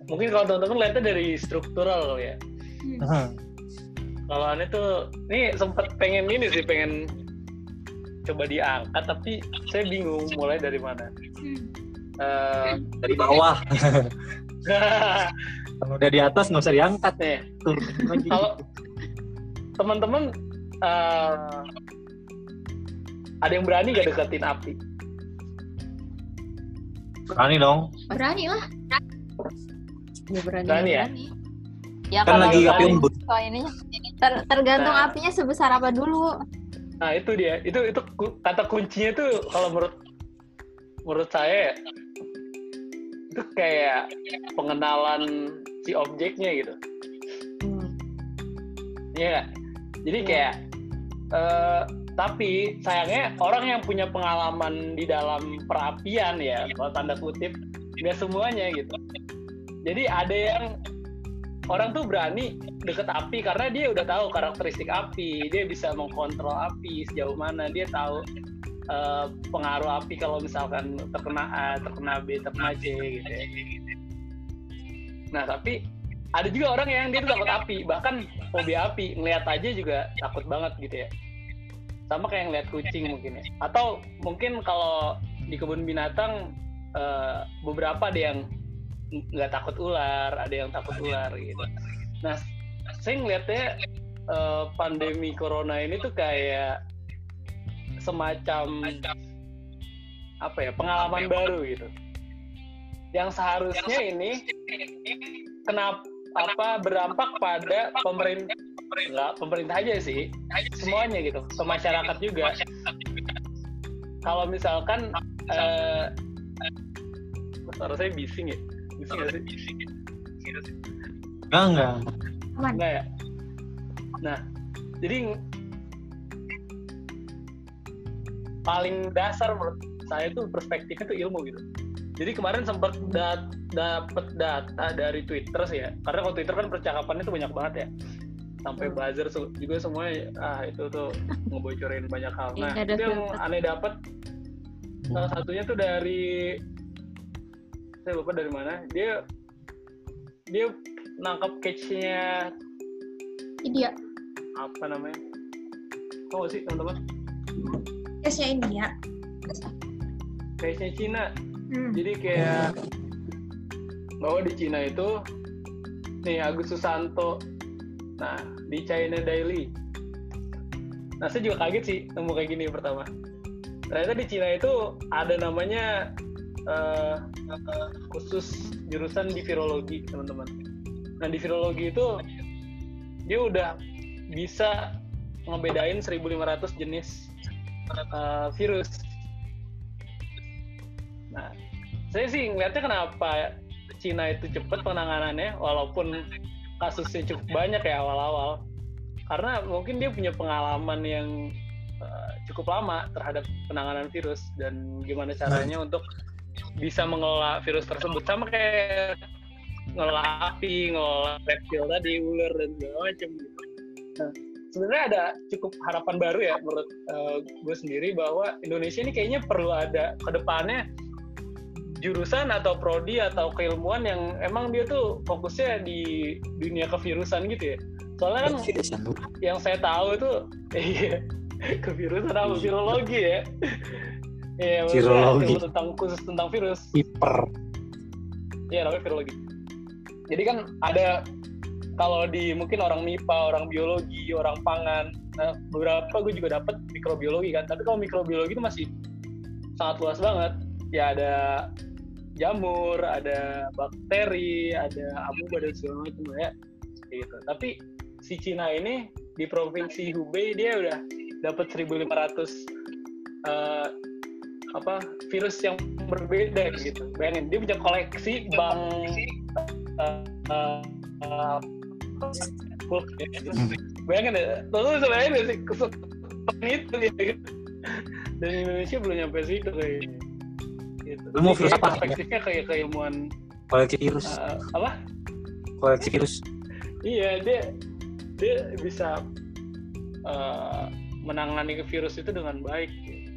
mungkin kalau teman-teman lihatnya dari struktural kali ya. hmm, Kalau aneh tuh, ini sempat pengen ini sih, pengen coba diangkat, tapi saya bingung mulai dari mana. Dari bawah kalau udah di atas nggak usah diangkat lagi kalau teman-teman eh, ada yang berani gak deketin api? berani dong Berani lah. Ya berani, Berani ya? berani. Ya kan kalau lagi api ininya ter- tergantung Nah. apinya sebesar apa dulu. Nah itu dia, itu itu kata kuncinya tuh kalau menurut menurut saya ya, itu kayak pengenalan si objeknya gitu, Hmm. Iya nggak? Jadi kayak eh, tapi sayangnya orang yang punya pengalaman di dalam perapian ya, kalau tanda kutip, nggak semuanya gitu. Jadi ada yang orang tuh berani deket api karena dia udah tahu karakteristik api, dia bisa mengkontrol api sejauh mana, dia tahu eh, pengaruh api kalau misalkan terkena A, terkena B, terkena C gitu ya. Nah tapi ada juga orang yang dia takut api, bahkan fobia api, ngeliat aja juga takut banget gitu ya. Sama kayak ngeliat kucing mungkin ya. Atau mungkin kalau di kebun binatang eh, beberapa ada yang nggak takut ular, ada yang takut ular gitu. Nah, saya ngeliatnya eh, pandemi corona ini tuh kayak semacam apa ya pengalaman baru gitu. Yang seharusnya ini kenapa apa berdampak pada pemerintah nggak pemerintah aja sih. Semuanya gitu ke masyarakat juga. Kalau misalkan eh suara saya bising ya? Bising nggak sih? Enggak enggak. Enggak ya? Nah jadi paling dasar menurut saya tuh perspektifnya tuh ilmu gitu. Jadi kemarin sempat dat dapet data dari Twitter sih ya. Karena kalau Twitter kan percakapannya tuh banyak banget ya. Sampai buzzer su- juga semuanya ah itu tuh ngebocorin banyak hal. Iya, nah ada itu yang filter. aneh dapet. Salah satunya tuh dari saya lupa dari mana. Dia dia nangkap catch-nya India. apa namanya? Tahu nggak sih teman-teman Tesnya India. catch-nya Cina. Hmm. jadi kayak bahwa di Cina itu nih Agus Susanto. Nah di China Daily. Nah saya juga kaget sih nemu kayak gini pertama. Ternyata di Cina itu ada namanya eh, eh, khusus jurusan di virologi teman-teman. Nah di virologi itu dia udah bisa ngebedain 1500 jenis eh, virus Nah, saya sih ngeliatnya kenapa Cina itu cepat penanganannya, walaupun kasusnya cukup banyak ya awal-awal. Karena mungkin dia punya pengalaman yang uh, cukup lama terhadap penanganan virus dan gimana caranya untuk bisa mengelola virus tersebut. Sama kayak ngelola api, ngelola reptil tadi, ular dan segala macam. Nah, sebenarnya ada cukup harapan baru ya menurut uh, gue sendiri bahwa Indonesia ini kayaknya perlu ada ke depannya jurusan atau prodi atau keilmuan yang emang dia tuh fokusnya di dunia kevirusan gitu ya. Soalnya kan yang saya tahu itu iya kevirusan apa virologi ya. Iya, Virologi. tentang khusus tentang virus. hiper Iya, namanya virologi. Jadi kan ada kalau di mungkin orang MIPA, orang biologi, orang pangan, nah beberapa gue juga dapet mikrobiologi kan. Tapi kalau mikrobiologi itu masih sangat luas banget. Ya ada jamur, ada bakteri, ada amuba dan segala macam ya. Gitu. Tapi si Cina ini di provinsi Hubei dia udah dapat 1500 eh, apa virus yang berbeda gitu. Bayangin dia punya koleksi bank eh, eh, ya. Bayangin ya, lalu bisa bayangin nggak sih kesetan itu ya. Dan Indonesia belum nyampe situ kayaknya. Gitu. Lu mau virus kayak apa? Perspektifnya kayak keilmuan koleksi virus eh, apa? koleksi virus Iya dia dia bisa eh, menangani virus itu dengan baik. gitu.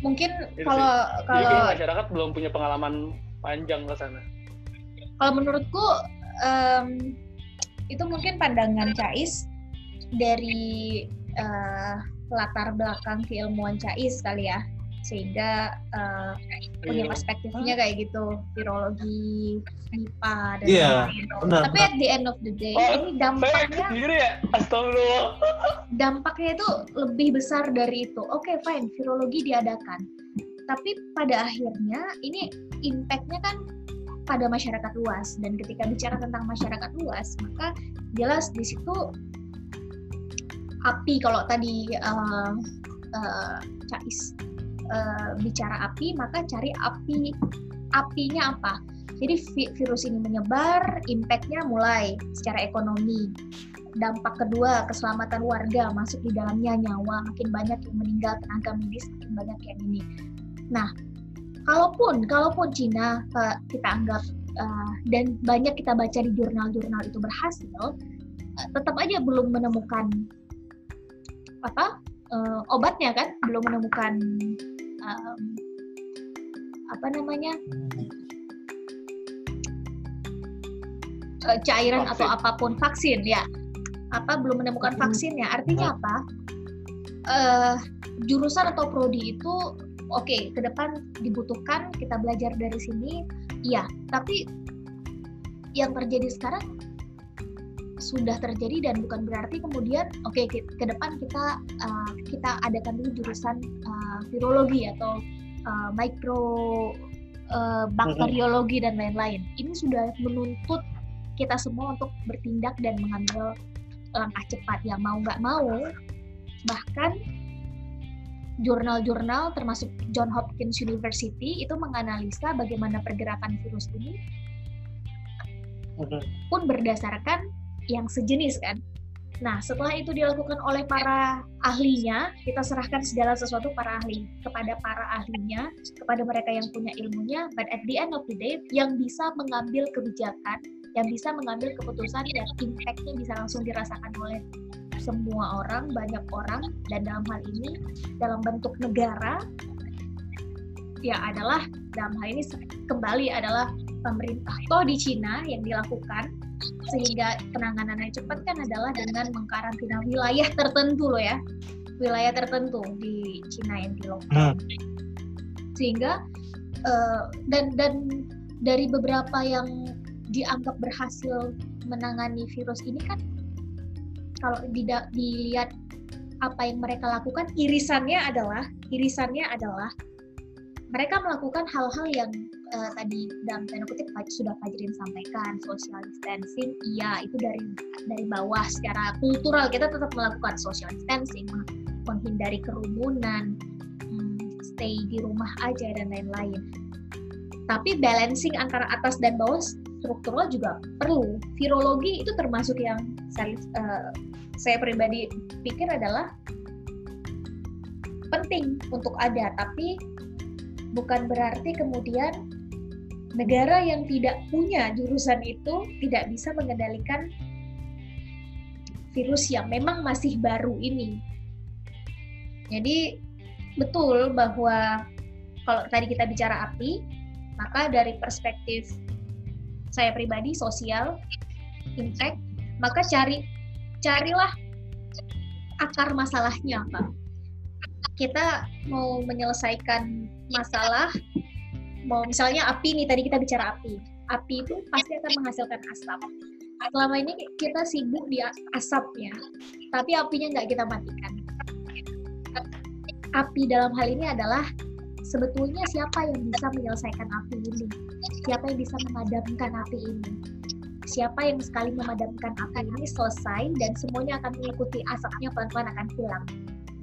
Mungkin Itu kalau kalau masyarakat belum punya pengalaman panjang ke sana. kalau menurutku em, itu mungkin pandangan Cais dari eh, latar belakang keilmuan Cais kali ya sehingga eh, punya Iya. perspektifnya kayak gitu virologi MIPA dan Iya, lain-lain. benar, tapi at the end of the day Oh, ini Saya dampaknya sendiri ya, astagfirullah. dampaknya itu lebih besar dari itu. Oke, fine, virologi diadakan. Tapi pada akhirnya ini impact-nya kan pada masyarakat luas. Dan ketika bicara tentang masyarakat luas, maka jelas di situ api kalau tadi uh, uh, Cais uh, bicara api, maka cari api apinya apa? Jadi vi- virus ini menyebar, impact-nya mulai secara ekonomi, dampak kedua keselamatan warga masuk di dalamnya nyawa. Makin banyak yang meninggal tenaga medis makin banyak yang ini. Nah kalaupun kalaupun Cina eh, kita anggap eh, dan banyak kita baca di jurnal-jurnal itu berhasil eh, tetap aja belum menemukan apa eh, obatnya kan? Belum menemukan em, apa namanya? Cairan atau Vaksin. apa pun vaksin ya. Apa belum menemukan Hmm. vaksinnya. Artinya apa? Eh, jurusan atau prodi itu oke ke depan dibutuhkan kita belajar dari sini. Iya tapi yang terjadi sekarang sudah terjadi dan bukan berarti kemudian oke ke, ke depan kita eh, kita adakan dulu jurusan eh, virologi atau eh, mikro bakteriologi dan lain-lain. Ini sudah menuntut kita semua untuk bertindak dan mengambil langkah cepat. Yang mau nggak mau bahkan jurnal-jurnal termasuk John Hopkins University itu menganalisa bagaimana pergerakan virus ini pun berdasarkan yang sejenis kan. Nah, setelah itu dilakukan oleh para ahlinya, kita serahkan segala sesuatu para ahli kepada para ahlinya, kepada mereka yang punya ilmunya, but at the end of the day, yang bisa mengambil kebijakan, yang bisa mengambil keputusan dan impact-nya bisa langsung dirasakan oleh semua orang, banyak orang, dan dalam hal ini dalam bentuk negara, ya adalah dalam hal ini kembali adalah pemerintah. Toh di Cina yang dilakukan sehingga penanganannya cepat kan adalah dengan mengkarantina wilayah tertentu loh ya, wilayah tertentu di Cina yang di lockdown. Sehingga uh, dan dan dari beberapa yang dianggap berhasil menangani virus ini kan kalau dilihat apa yang mereka lakukan irisannya adalah irisannya adalah mereka melakukan hal-hal yang uh, tadi dalam tanda kutip sudah Fajrin sampaikan social distancing iya itu dari dari bawah secara kultural kita tetap melakukan social distancing menghindari kerumunan hmm, stay di rumah aja dan lain-lain. Tapi balancing antara atas dan bawah struktural juga perlu virologi itu termasuk yang saya, uh, saya pribadi pikir adalah penting untuk ada, tapi bukan berarti kemudian negara yang tidak punya jurusan itu tidak bisa mengendalikan virus yang memang masih baru ini. Jadi betul bahwa kalau tadi kita bicara api, maka dari perspektif saya pribadi sosial impact, maka cari carilah akar masalahnya apa. Kita mau menyelesaikan masalah, mau misalnya api nih tadi kita bicara api, api itu pasti akan menghasilkan asap. Selama ini kita sibuk di asapnya, tapi apinya nggak kita matikan. Api dalam hal ini adalah sebetulnya siapa yang bisa menyelesaikan api ini? Siapa yang bisa memadamkan api ini? siapa yang sekali memadamkan api ini selesai dan semuanya akan mengikuti asapnya pelan-pelan akan hilang.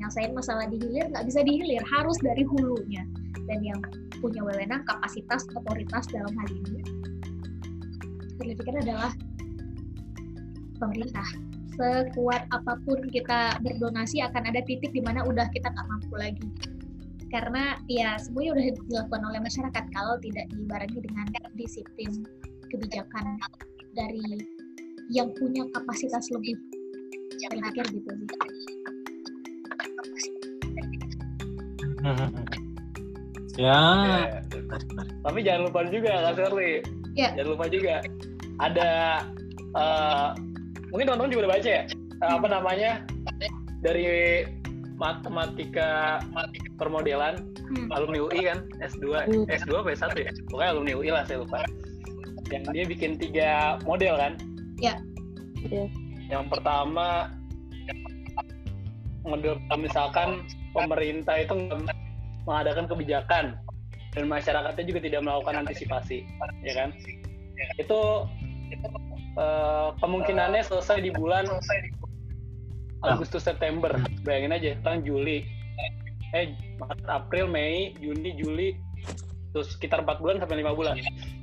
Saya masalah dihilir nggak bisa dihilir, harus dari hulunya. Dan yang punya wewenang, kapasitas, otoritas dalam hal ini, pikir adalah pemerintah. Sekuat apa pun kita berdonasi akan ada titik di mana udah kita nggak mampu lagi. Karena ya semuanya udah dilakukan oleh masyarakat kalau tidak dibarengi dengan disiplin kebijakan dari yang punya kapasitas lebih saya pikir gitu sih ya Ya. Tapi jangan lupa juga Kak Shirley. Ya. Jangan lupa juga ada eh, mungkin teman-teman juga udah baca ya eh, apa namanya dari matematika permodelan Hmm. alumni UI kan S2 Hmm. S2 apa S1 ya pokoknya alumni UI lah saya lupa yang dia bikin tiga model kan Ya. Iya. yang pertama model misalkan pemerintah itu mengadakan kebijakan dan masyarakatnya juga tidak melakukan antisipasi ya kan itu eh, kemungkinannya selesai di bulan Agustus September. Bayangin aja kan Juli. Eh Maret, April Mei Juni Juli. Terus sekitar 4 bulan sampai lima bulan.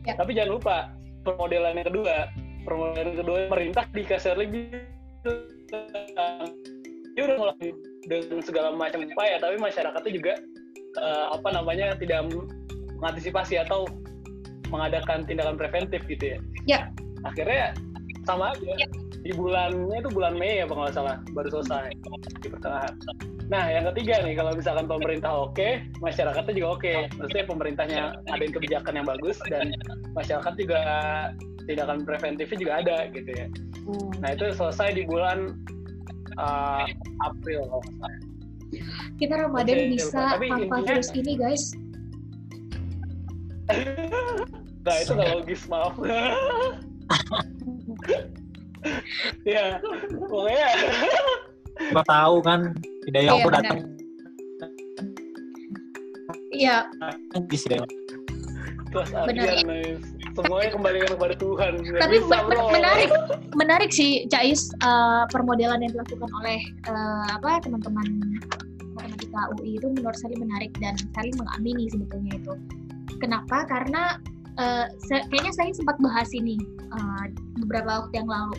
Ya. tapi jangan lupa permodelan yang kedua. Permodelan kedua pemerintah dikasih lebih dia udah mulai dengan segala macam upaya tapi masyarakatnya juga eh, apa namanya tidak mengantisipasi atau mengadakan tindakan preventif gitu ya. Ya. akhirnya sama aja di bulannya itu bulan Mei ya kalau nggak salah. Baru selesai. Di pertengahan. Nah yang ketiga nih kalau misalkan pemerintah oke masyarakatnya juga oke. Maksudnya pemerintahnya ada kebijakan yang bagus dan masyarakat juga tindakan preventifnya juga ada gitu ya. Hmm. nah itu selesai di bulan uh, April kalau nggak salah. kita Ramadan Oke, bisa tapi tanpa intinya- virus ini guys. Nah itu nggak logis maaf ya pokoknya Gua tahu kan hidayah Iya, aku datang iya di sini kelas Benar. Semuanya kembalikan kepada Tuhan Nggak Tapi bisa, men- bro. menarik, menarik sih Cais eh, permodelan yang dilakukan oleh eh, apa teman-teman matematika UI itu menurut saya menarik dan saya mengamini sebetulnya itu. Kenapa? Karena saya- kayaknya saya sempat bahas ini eh, beberapa waktu yang lalu.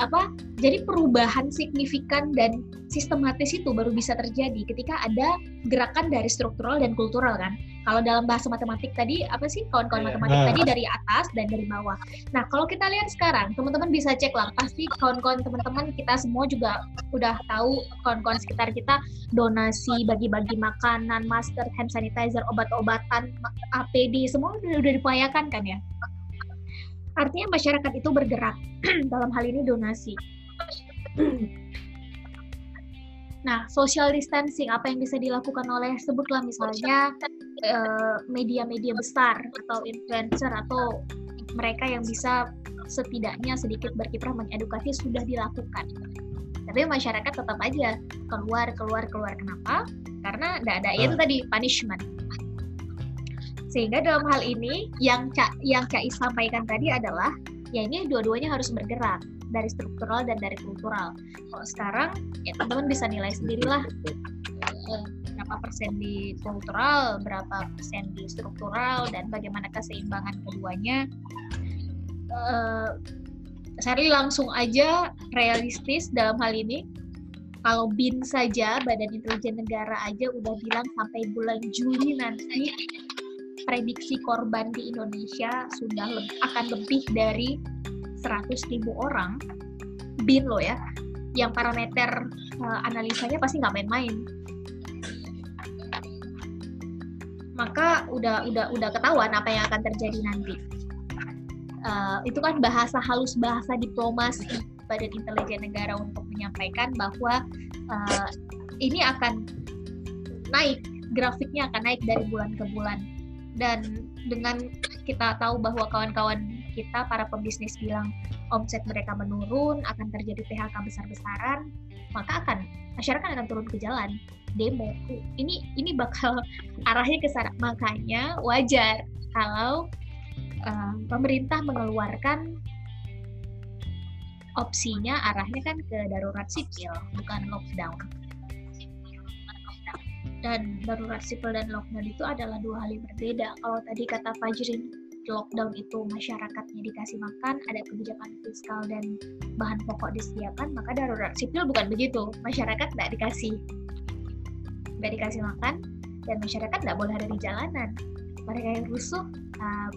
Apa? Jadi perubahan signifikan dan sistematis itu baru bisa terjadi ketika ada gerakan dari struktural dan kultural kan. Kalau dalam bahasa matematik tadi apa sih kawan-kawan Iya. matematik Hmm. tadi dari atas dan dari bawah. Nah, kalau kita lihat sekarang, teman-teman bisa cek lah. Pasti kawan-kawan teman-teman kita semua juga udah tahu kawan-kawan sekitar kita donasi, bagi-bagi makanan, masker, hand sanitizer, obat-obatan, APD, semua udah, udah diupayakan kan ya. Artinya masyarakat itu bergerak dalam hal ini donasi. Nah, social distancing apa yang bisa dilakukan oleh sebutlah misalnya eh, media-media besar atau influencer atau mereka yang bisa setidaknya sedikit berkiprah mengedukasi sudah dilakukan. Tapi masyarakat tetap aja keluar keluar keluar kenapa? Karena tidak ada itu Hmm. tadi punishment. Sehingga dalam hal ini yang Cak yang Cak Is sampaikan tadi adalah ya ini dua-duanya harus bergerak dari struktural dan dari kultural. Kalau sekarang ya teman-teman bisa nilai sendirilah eh, berapa persen di kultural, berapa persen di struktural, dan bagaimana keseimbangan keduanya. Eh, Sherly langsung aja realistis dalam hal ini. Kalau BIN saja, Badan Intelijen Negara aja udah bilang sampai bulan Juli nanti prediksi korban di Indonesia sudah le- akan lebih dari 100 ribu orang. BIN loh ya, yang parameter eh, analisanya pasti nggak main-main. Maka udah udah udah ketahuan apa yang akan terjadi nanti. Eh, itu kan bahasa halus bahasa diplomasi Badan Intelijen Negara untuk menyampaikan bahwa eh, ini akan naik grafiknya akan naik dari bulan ke bulan dan dengan kita tahu bahwa kawan-kawan kita para pebisnis bilang omset mereka menurun akan terjadi PHK besar-besaran maka akan masyarakat akan turun ke jalan. Demo. Ini ini bakal arahnya ke sana. Makanya wajar kalau uh, pemerintah mengeluarkan opsinya arahnya kan ke darurat sipil bukan lockdown dan darurat sipil dan lockdown itu adalah dua hal yang berbeda kalau tadi kata Fajrin lockdown itu masyarakatnya dikasih makan, ada kebijakan fiskal dan bahan pokok disediakan, maka darurat sipil bukan begitu. Masyarakat tidak dikasih, nggak dikasih makan, dan masyarakat tidak boleh ada di jalanan. Mereka yang rusuh, uh,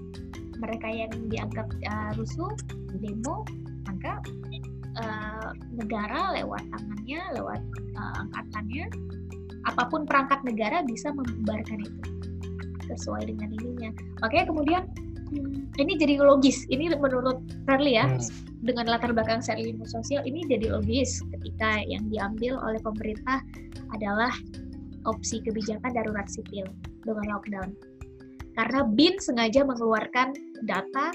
mereka yang dianggap uh, rusuh, demo, maka uh, negara lewat tangannya, lewat uh, angkatannya, apa pun perangkat negara bisa membubarkan itu sesuai dengan ininya. Makanya kemudian Hmm, ini jadi logis. Ini menurut Charlie ya, Hmm. dengan latar belakang Charlie ilmu sosial ini jadi logis ketika yang diambil oleh pemerintah adalah opsi kebijakan darurat sipil dengan lockdown. Karena BIN sengaja mengeluarkan data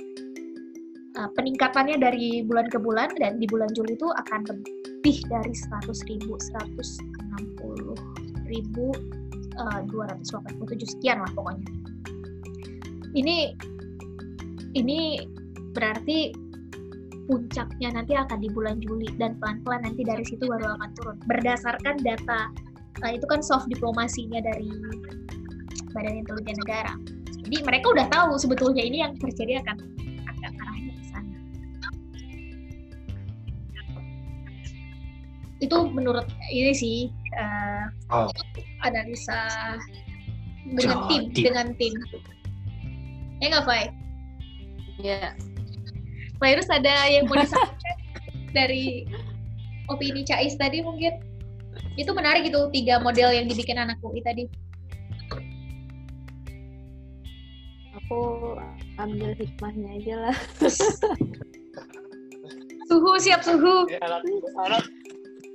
uh, peningkatannya dari bulan ke bulan dan di bulan Juli itu akan lebih dari 100 ribu, 160 ribu, uh, 287 sekian lah pokoknya. Ini ini berarti puncaknya nanti akan di bulan Juli dan pelan-pelan nanti dari situ baru akan turun. Berdasarkan data nah itu kan soft diplomasinya dari Badan Intelijen Negara. Jadi mereka udah tahu sebetulnya ini yang terjadi akan akan arahnya ke sana. Itu menurut ini sih uh, Oh. analisa dengan tim Jadi. dengan tim ya nggak Fai? Iya. Virus ada yang mau disampaikan dari opini Cais tadi mungkin itu menarik itu tiga model yang dibikin anak UI tadi Aku ambil hikmahnya aja lah. suhu siap suhu Ya, anak anak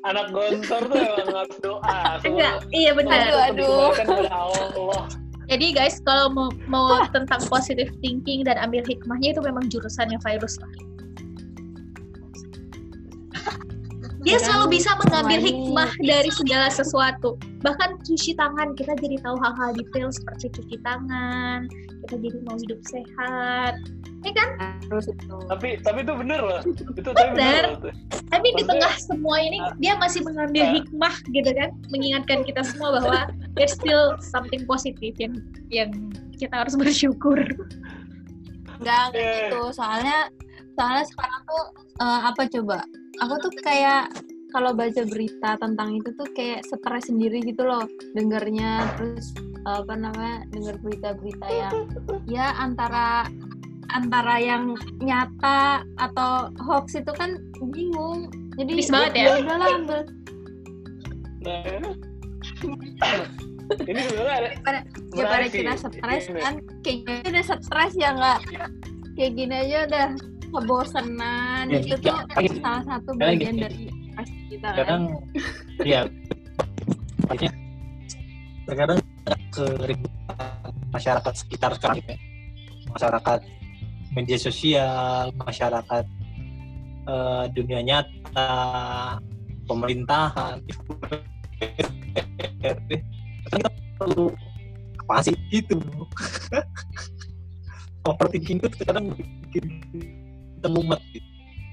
anak gontor tuh emang harus doa. enggak iya benar Aduh, aduh. Jadi guys kalau mau mau tentang positive thinking dan ambil hikmahnya itu memang jurusannya virus lah dia selalu bisa mengambil hikmah dari segala sesuatu bahkan cuci tangan kita jadi tahu hal-hal detail seperti cuci tangan kita jadi mau hidup sehat ya kan harus itu Tapi tapi itu bener loh. Itu tapi bener. Bener. loh. tapi di tengah semua ini dia masih mengambil Ah. hikmah gitu kan mengingatkan kita semua bahwa there's still something positif yang yang kita harus bersyukur Enggak kayak Iya. gitu. Soalnya soalnya sekarang tuh eh, apa coba? Aku tuh kayak kalau baca berita tentang itu tuh kayak stres sendiri gitu loh dengernya terus apa namanya denger berita-berita yang ya antara antara yang nyata atau hoax itu kan bingung jadi Miss banget ya. udahlah ambil Nah, ini sebenarnya ada Daripada- daripada menarik sih. kita stres Ini. kan kayaknya udah stres ya nggak kayak gini aja udah kebosanan Ya, itu ya, tuh gitu. salah satu Kadang bagian gitu. dari kita kan kadang ya banyak terkadang keributan masyarakat sekitar sekarang ya. masyarakat media sosial masyarakat eh, dunia nyata pemerintahan kita perlu apa sih gitu overthinking itu kadang bikin kita mumet gitu.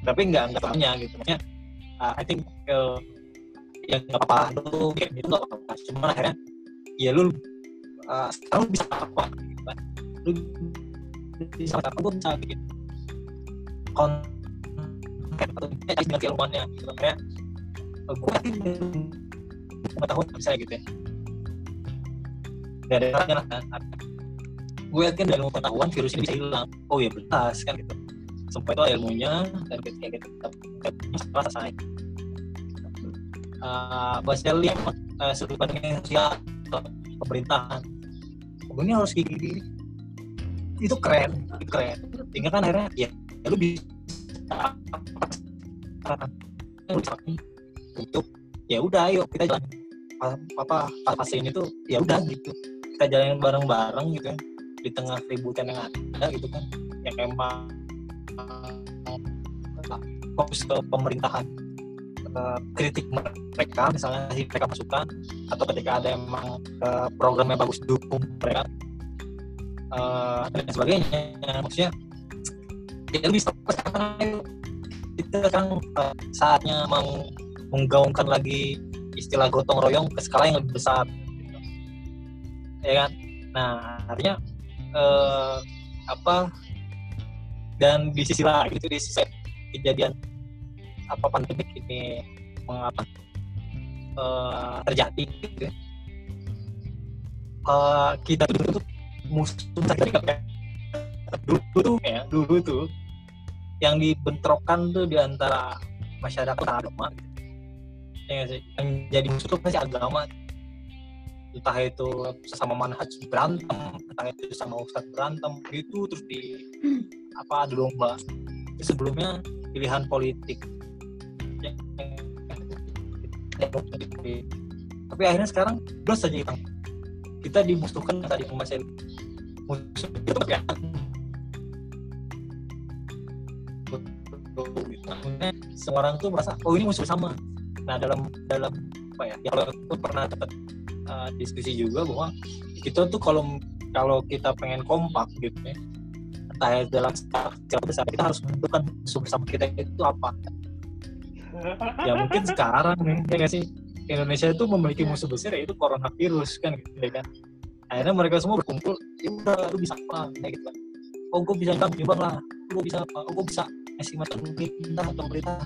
tapi nggak nggak semuanya gitu. Maksudnya, uh, I think uh, ya nggak apa-apa lu kayak gitu nggak apa-apa. Cuman akhirnya ya lu uh, sekarang bisa apa gitu kan. Lu bisa apa gue bisa bikin konten atau dengan keilmuannya gitu. Kayak uh, gue yakin pengetahuan bisa gitu ya. Gak ada kan. Gue yakin dari pengetahuan virus ini bisa hilang. Oh ya belas kan gitu sampai itu ilmunya dan ketika kita masalah selesai uh, bahasa lihat uh, sudut pandang sosial pemerintahan. Ini harus gini. Itu keren itu keren. Tinggal kan akhirnya ya, ya lu bisa untuk ya udah ayo kita jalan. Apa fase ini tuh ya udah gitu. Kita jalanin bareng-bareng gitu kan di tengah keributan yang ada gitu kan. Yang emang fokus ke pemerintahan uh, kritik mereka misalnya kasih mereka masukan atau ketika ada emang uh, programnya bagus dukung mereka uh, dan sebagainya. Maksudnya ya lebih sekarang kita kan uh, saatnya mau menggaungkan lagi istilah gotong royong ke skala yang lebih besar. Ya kan? Nah artinya eh, apa dan di sisi lain itu di sisi kejadian apa pandemik ini mengapa eh, terjadi gitu. Eh, kita dulu tuh musuh kayak dulu tuh ya dulu tuh yang dibentrokan tuh di antara masyarakat agama gitu. ya yang jadi musuh tuh pasti agama entah itu sesama manhaj berantem entah itu sama ustadz berantem gitu terus di apa adu domba Itu sebelumnya pilihan politik. Tapi akhirnya sekarang plus saja kita kita dimusuhkan tadi pembahasan musuh kan Maksudnya, seorang tuh merasa oh ini musuh sama. Nah dalam dalam apa ya ya kalau aku pernah dapat uh, diskusi juga bahwa kita tuh kalau kalau kita pengen kompak gitu ya entah ya dalam skala besar kita harus menentukan musuh bersama kita itu apa. Ya mungkin sekarang nih ya nggak sih? Indonesia itu memiliki musuh besar yaitu coronavirus kan gitu ya kan? Akhirnya mereka semua berkumpul ya udah lu bisa apa? Kayak gitu kan. Oh gue bisa nyumbang nyumbang lah gue bisa apa? Oh gue bisa ngasih mata pemerintah atau pemerintah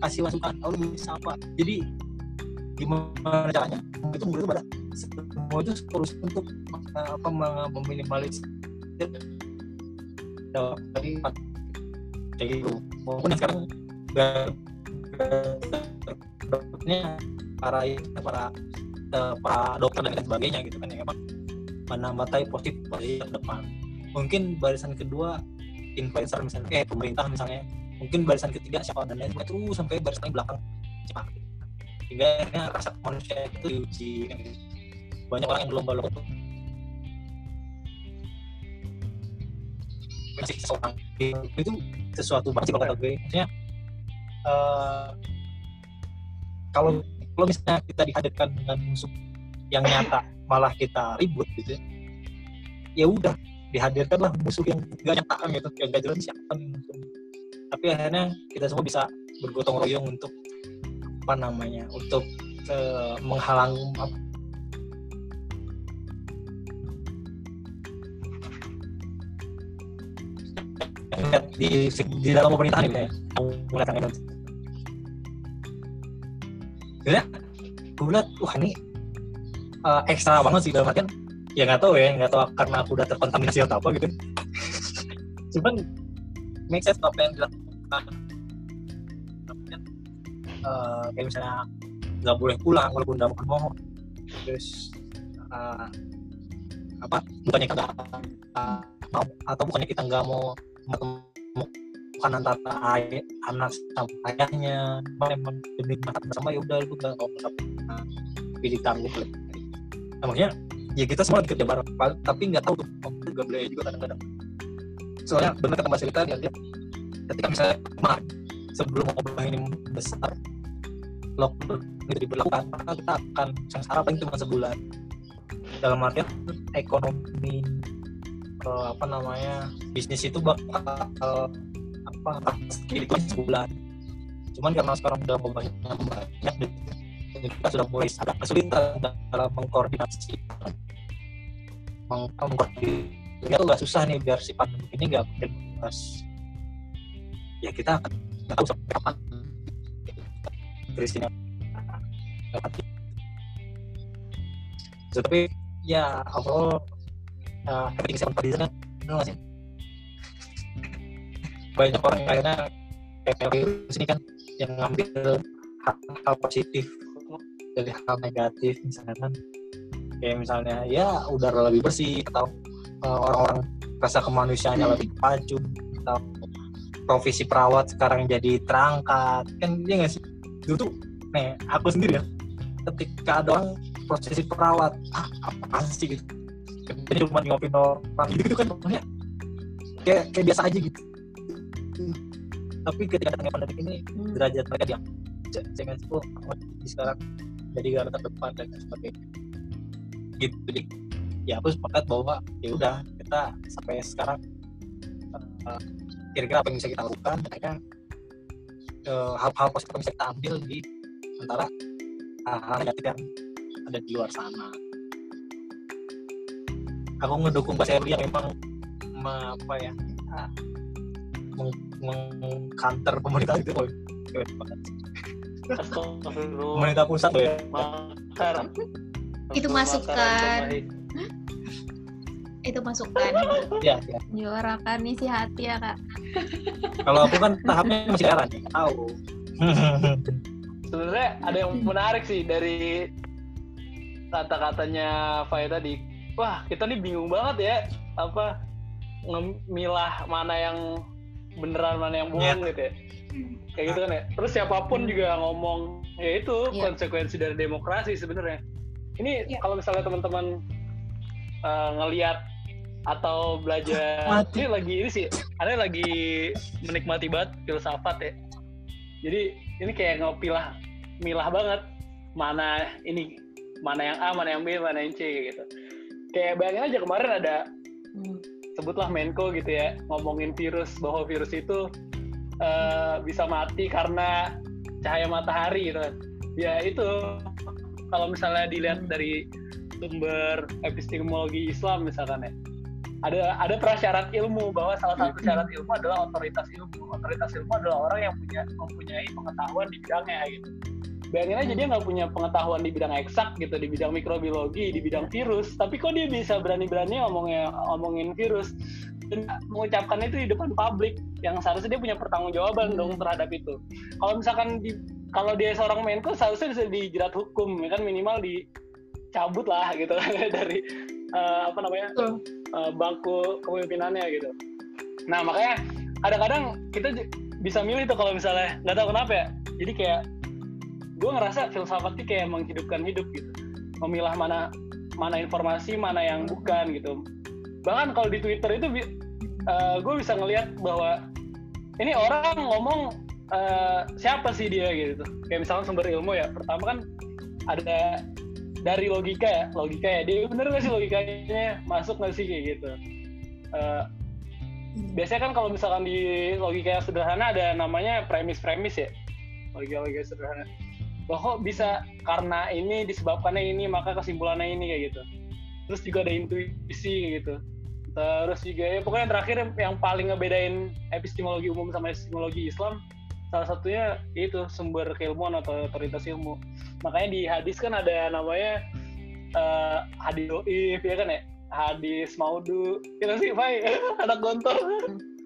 kasih masukan. Oh lu bisa apa? Jadi gimana caranya? Itu menurut pada semua itu terus untuk uh, apa meminimalisir dari kayak gitu. Maupun sekarang dokternya para para uh, para dokter dan lain sebagainya gitu kan yang emang menambatai positif dari depan. Mungkin barisan kedua influencer misalnya kayak pemerintah misalnya mungkin barisan ketiga siapa dan lain sebagainya terus sampai barisan belakang cepat hingga akhirnya rasa manusia itu diuji kan gitu. banyak orang yang berlomba-lomba untuk masih seorang itu sesuatu banget kalau kata gue. Maksudnya uh, kalau kalau misalnya kita dihadirkan dengan musuh yang nyata malah kita ribut gitu ya, udah dihadirkanlah musuh yang gak nyata gitu. Yang gak jelas siapa musuhnya tapi akhirnya kita semua bisa bergotong royong untuk apa namanya untuk eh, menghalang di di dalam pemerintahan gitu ya. Ya gue lihat wah ini eh, ekstra banget sih dalam artian ya nggak tahu ya nggak tahu karena aku udah terkontaminasi atau apa gitu. Cuman make sense apa yang dilakukan Eh, kayak misalnya nggak boleh pulang walaupun udah makan mau terus eh, apa bukannya kita nggak mau atau bukannya kita nggak mau menemukan antara ayah, anak sama ayahnya memang demi makan bersama ya udah lu nggak mau mendapatkan pendidikan gitu nah, makanya ya kita semua kerja bareng tapi nggak tahu tuh juga boleh juga kadang-kadang. Soalnya benar kata Mas Rita dia dia ketika misalnya kemarin sebelum wabah ini besar lockdown itu diberlakukan maka kita akan sengsara paling cuma sebulan. Dalam artian ekonomi eh, apa namanya bisnis itu bakal apa itu sebulan. Cuman karena sekarang udah banyak banyak kita sudah mulai agak kesulitan dalam mengkoordinasi. Meng- mengkoordinasi. Itu nggak susah nih biar si pandemi ini nggak bebas. Ya kita akan tahu sampai kapan? So, tapi ya overall uh, for reason kan? Banyak orang yang akhirnya kayak virus ini kan yang ngambil hal, hal positif dari hal negatif misalnya kan. Kayak misalnya ya udara lebih bersih atau uh, orang-orang rasa kemanusiaannya lebih maju atau profesi perawat sekarang jadi terangkat. Kan dia nggak sih? Dulu tuh nih aku sendiri ya ketika ada orang profesi perawat ah apa sih? gitu. Jadi cuma ngopin orang. Gitu kan pokoknya kayak kayak biasa aja gitu. Tapi ketika datangnya pandemi ini Hmm. derajat mereka dia jangan itu sekarang jadi garda terdepan dan sebagainya. Gitu jadi ya aku sepakat bahwa ya udah kita sampai sekarang eh, kira-kira apa yang bisa kita lakukan kayaknya eh, hal-hal positif yang bisa kita ambil di antara hal-hal negatif yang ada di luar sana aku ngedukung Mbak Sherly yang memang me- apa ya ah, meng- mengkanter pemerintah itu boy Keren banget. Astagfirullah. pemerintah pusat boy Makar. Itu masukan. Itu masukan ya, ya. Menyuarakan isi hati ya kak. kalau aku kan tahapnya masih daerah nih tahu Sebenarnya ada yang menarik sih dari kata-katanya Fai tadi. Wah, kita nih bingung banget ya apa ngemilah mana yang beneran mana yang bohong gitu ya. Kayak gitu kan ya. Terus siapa pun juga ngomong ya itu Iya. konsekuensi dari demokrasi sebenarnya. Ini Iya. kalau misalnya teman-teman uh, ngeliat atau belajar Mati. ini lagi ini sih ada lagi menikmati banget filsafat ya. Jadi ini kayak ngopilah milah banget mana ini mana yang A, mana yang B, mana yang C gitu. Kayak bayangin aja kemarin ada Hmm. sebutlah Menko gitu ya ngomongin virus bahwa virus itu eh, bisa mati karena cahaya matahari gitu. Ya itu kalau misalnya dilihat dari sumber epistemologi Islam misalkan ya. Ada ada prasyarat ilmu bahwa salah satu syarat ilmu adalah otoritas ilmu. Otoritas ilmu adalah orang yang punya mempunyai pengetahuan di bidangnya gitu. Bayangin aja dia nggak punya pengetahuan di bidang eksak gitu di bidang mikrobiologi di bidang virus. Tapi kok dia bisa berani-berani ngomongnya ngomongin virus? Dan mengucapkan itu di depan publik yang seharusnya dia punya pertanggungjawaban dong terhadap itu. Kalau misalkan di kalau dia seorang Menko seharusnya bisa dijerat hukum ya kan? Minimal dicabut lah gitu dari eh, apa namanya eh, bangku kepemimpinannya gitu. Nah makanya kadang-kadang kita bisa milih tuh kalau misalnya nggak tahu kenapa ya. Jadi kayak gue ngerasa filsafatnya kayak menghidupkan hidup gitu. Memilah mana mana informasi mana yang bukan gitu. Bahkan kalau di Twitter itu gue bisa ngelihat bahwa ini orang ngomong eh, siapa sih dia gitu. Kayak misalnya sumber ilmu ya. Pertama kan ada dari logika ya logika ya. Dia bener gak sih logikanya masuk gak sih kayak gitu? Eh, biasanya kan kalau misalkan di logika yang sederhana ada namanya premis-premis ya. Logika-logika sederhana. Loh kok bisa karena ini disebabkannya ini maka kesimpulannya ini kayak gitu. Terus juga ada intuisi gitu. Terus juga ya pokoknya yang terakhir yang paling ngebedain epistemologi umum sama epistemologi Islam salah satunya itu sumber keilmuan atau otoritas ilmu makanya di hadis kan ada namanya eh, hadis doif ya kan ya hadis maudu kita sih Fai anak gontor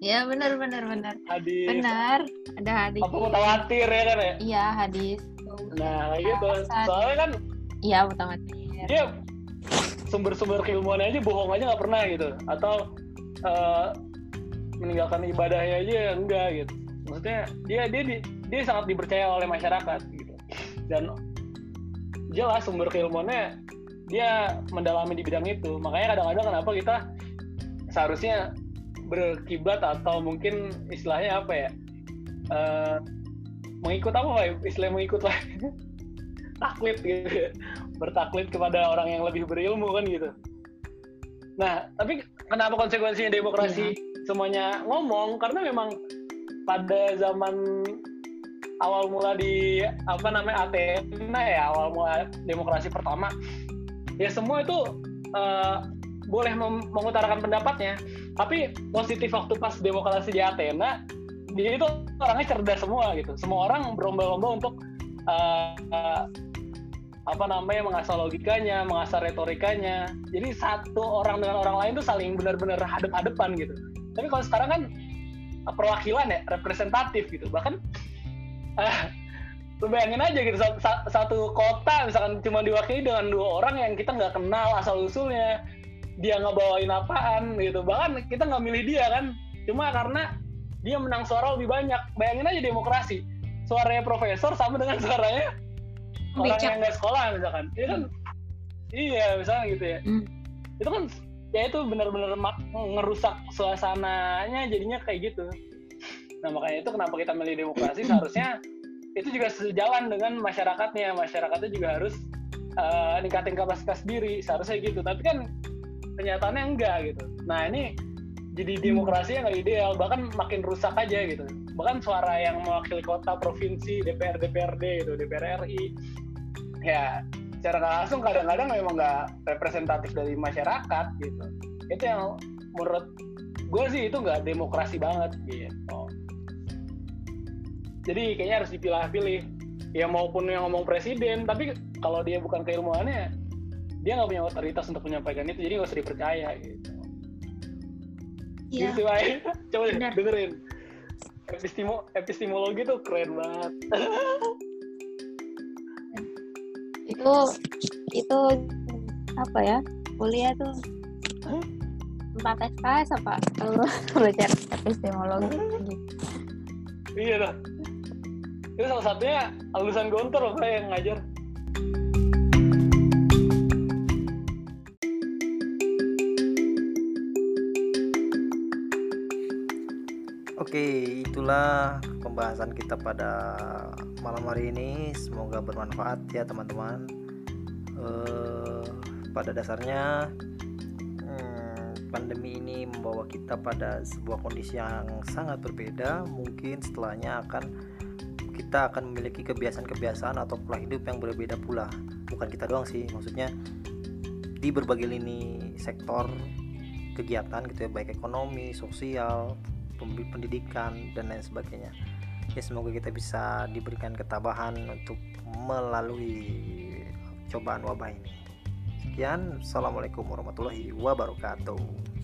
Ya benar benar benar. hadis Benar. Ada hadis. apa mutawatir ya kan ya Iya hadis. nah gitu Hasan. soalnya kan Iya otomatis. dia sumber-sumber keilmuannya aja bohong aja nggak pernah gitu atau eh, meninggalkan ibadahnya aja enggak gitu maksudnya dia dia di- dia sangat dipercaya oleh masyarakat gitu. Dan jelas sumber keilmuannya dia mendalami di bidang itu. Makanya kadang-kadang kenapa kita seharusnya berkiblat atau mungkin istilahnya apa ya eh, mengikut apa pak? Istilah mengikut lah taklid gitu. Bertaklid kepada orang yang lebih berilmu kan gitu. Nah tapi kenapa konsekuensinya demokrasi semuanya ngomong? Karena memang pada zaman awal mula di apa namanya Athena ya awal mula demokrasi pertama ya semua itu eh, boleh mengutarakan pendapatnya. Tapi positif waktu pas demokrasi di Athena dia itu orangnya cerdas semua gitu. Semua orang berlomba-lomba untuk eh, eh, apa namanya mengasah logikanya mengasah retorikanya. Jadi satu orang dengan orang lain tuh saling benar-benar hadap-hadapan gitu. Tapi kalau sekarang kan perwakilan ya representatif gitu. Bahkan eh, lu bayangin aja gitu sa- sa- satu kota misalkan cuma diwakili dengan dua orang yang kita nggak kenal asal usulnya dia nggak bawain apaan gitu. Bahkan kita nggak milih dia kan cuma karena dia menang suara lebih banyak. Bayangin aja demokrasi suaranya profesor sama dengan suaranya orang yang nggak sekolah misalkan. Iya kan? Iya misalnya gitu ya. Hmm. itu kan ya itu benar-benar ngerusak suasananya jadinya kayak gitu. Nah makanya itu kenapa kita milih demokrasi seharusnya itu juga sejalan dengan masyarakatnya. Masyarakatnya juga harus eh, ningkatin kapasitas diri seharusnya gitu. Tapi kan kenyataannya enggak gitu. Nah ini jadi demokrasi yang nggak ideal bahkan makin rusak aja gitu. Bahkan suara yang mewakili kota provinsi DPR DPRD itu DPR RI ya secara langsung kadang-kadang memang nggak representatif dari masyarakat gitu. Itu yang menurut gue sih itu nggak demokrasi banget gitu. Jadi kayaknya harus dipilah-pilih. Ya maupun yang ngomong presiden tapi kalau dia bukan keilmuannya dia nggak punya otoritas untuk menyampaikan itu jadi nggak usah dipercaya gitu. Iya. gitu coba dengerin. Epistemo, epistemologi tuh keren banget Itu itu apa ya? Kuliah tuh empat SKS apa? Kalau belajar epistemologi iya dah itu salah satunya lulusan gontor loh yang ngajar Oke, itulah pembahasan kita pada malam hari ini. Semoga bermanfaat ya teman-teman. Eh, pada dasarnya hmm, pandemi ini membawa kita pada sebuah kondisi yang sangat berbeda. Mungkin setelahnya akan kita akan memiliki kebiasaan-kebiasaan atau pola hidup yang berbeda pula. Bukan kita doang sih, maksudnya di berbagai lini sektor kegiatan gitu ya, baik ekonomi, sosial, pendidikan dan lain sebagainya. Ya semoga kita bisa diberikan ketabahan untuk melalui cobaan wabah ini. Sekian, assalamualaikum warahmatullahi wabarakatuh.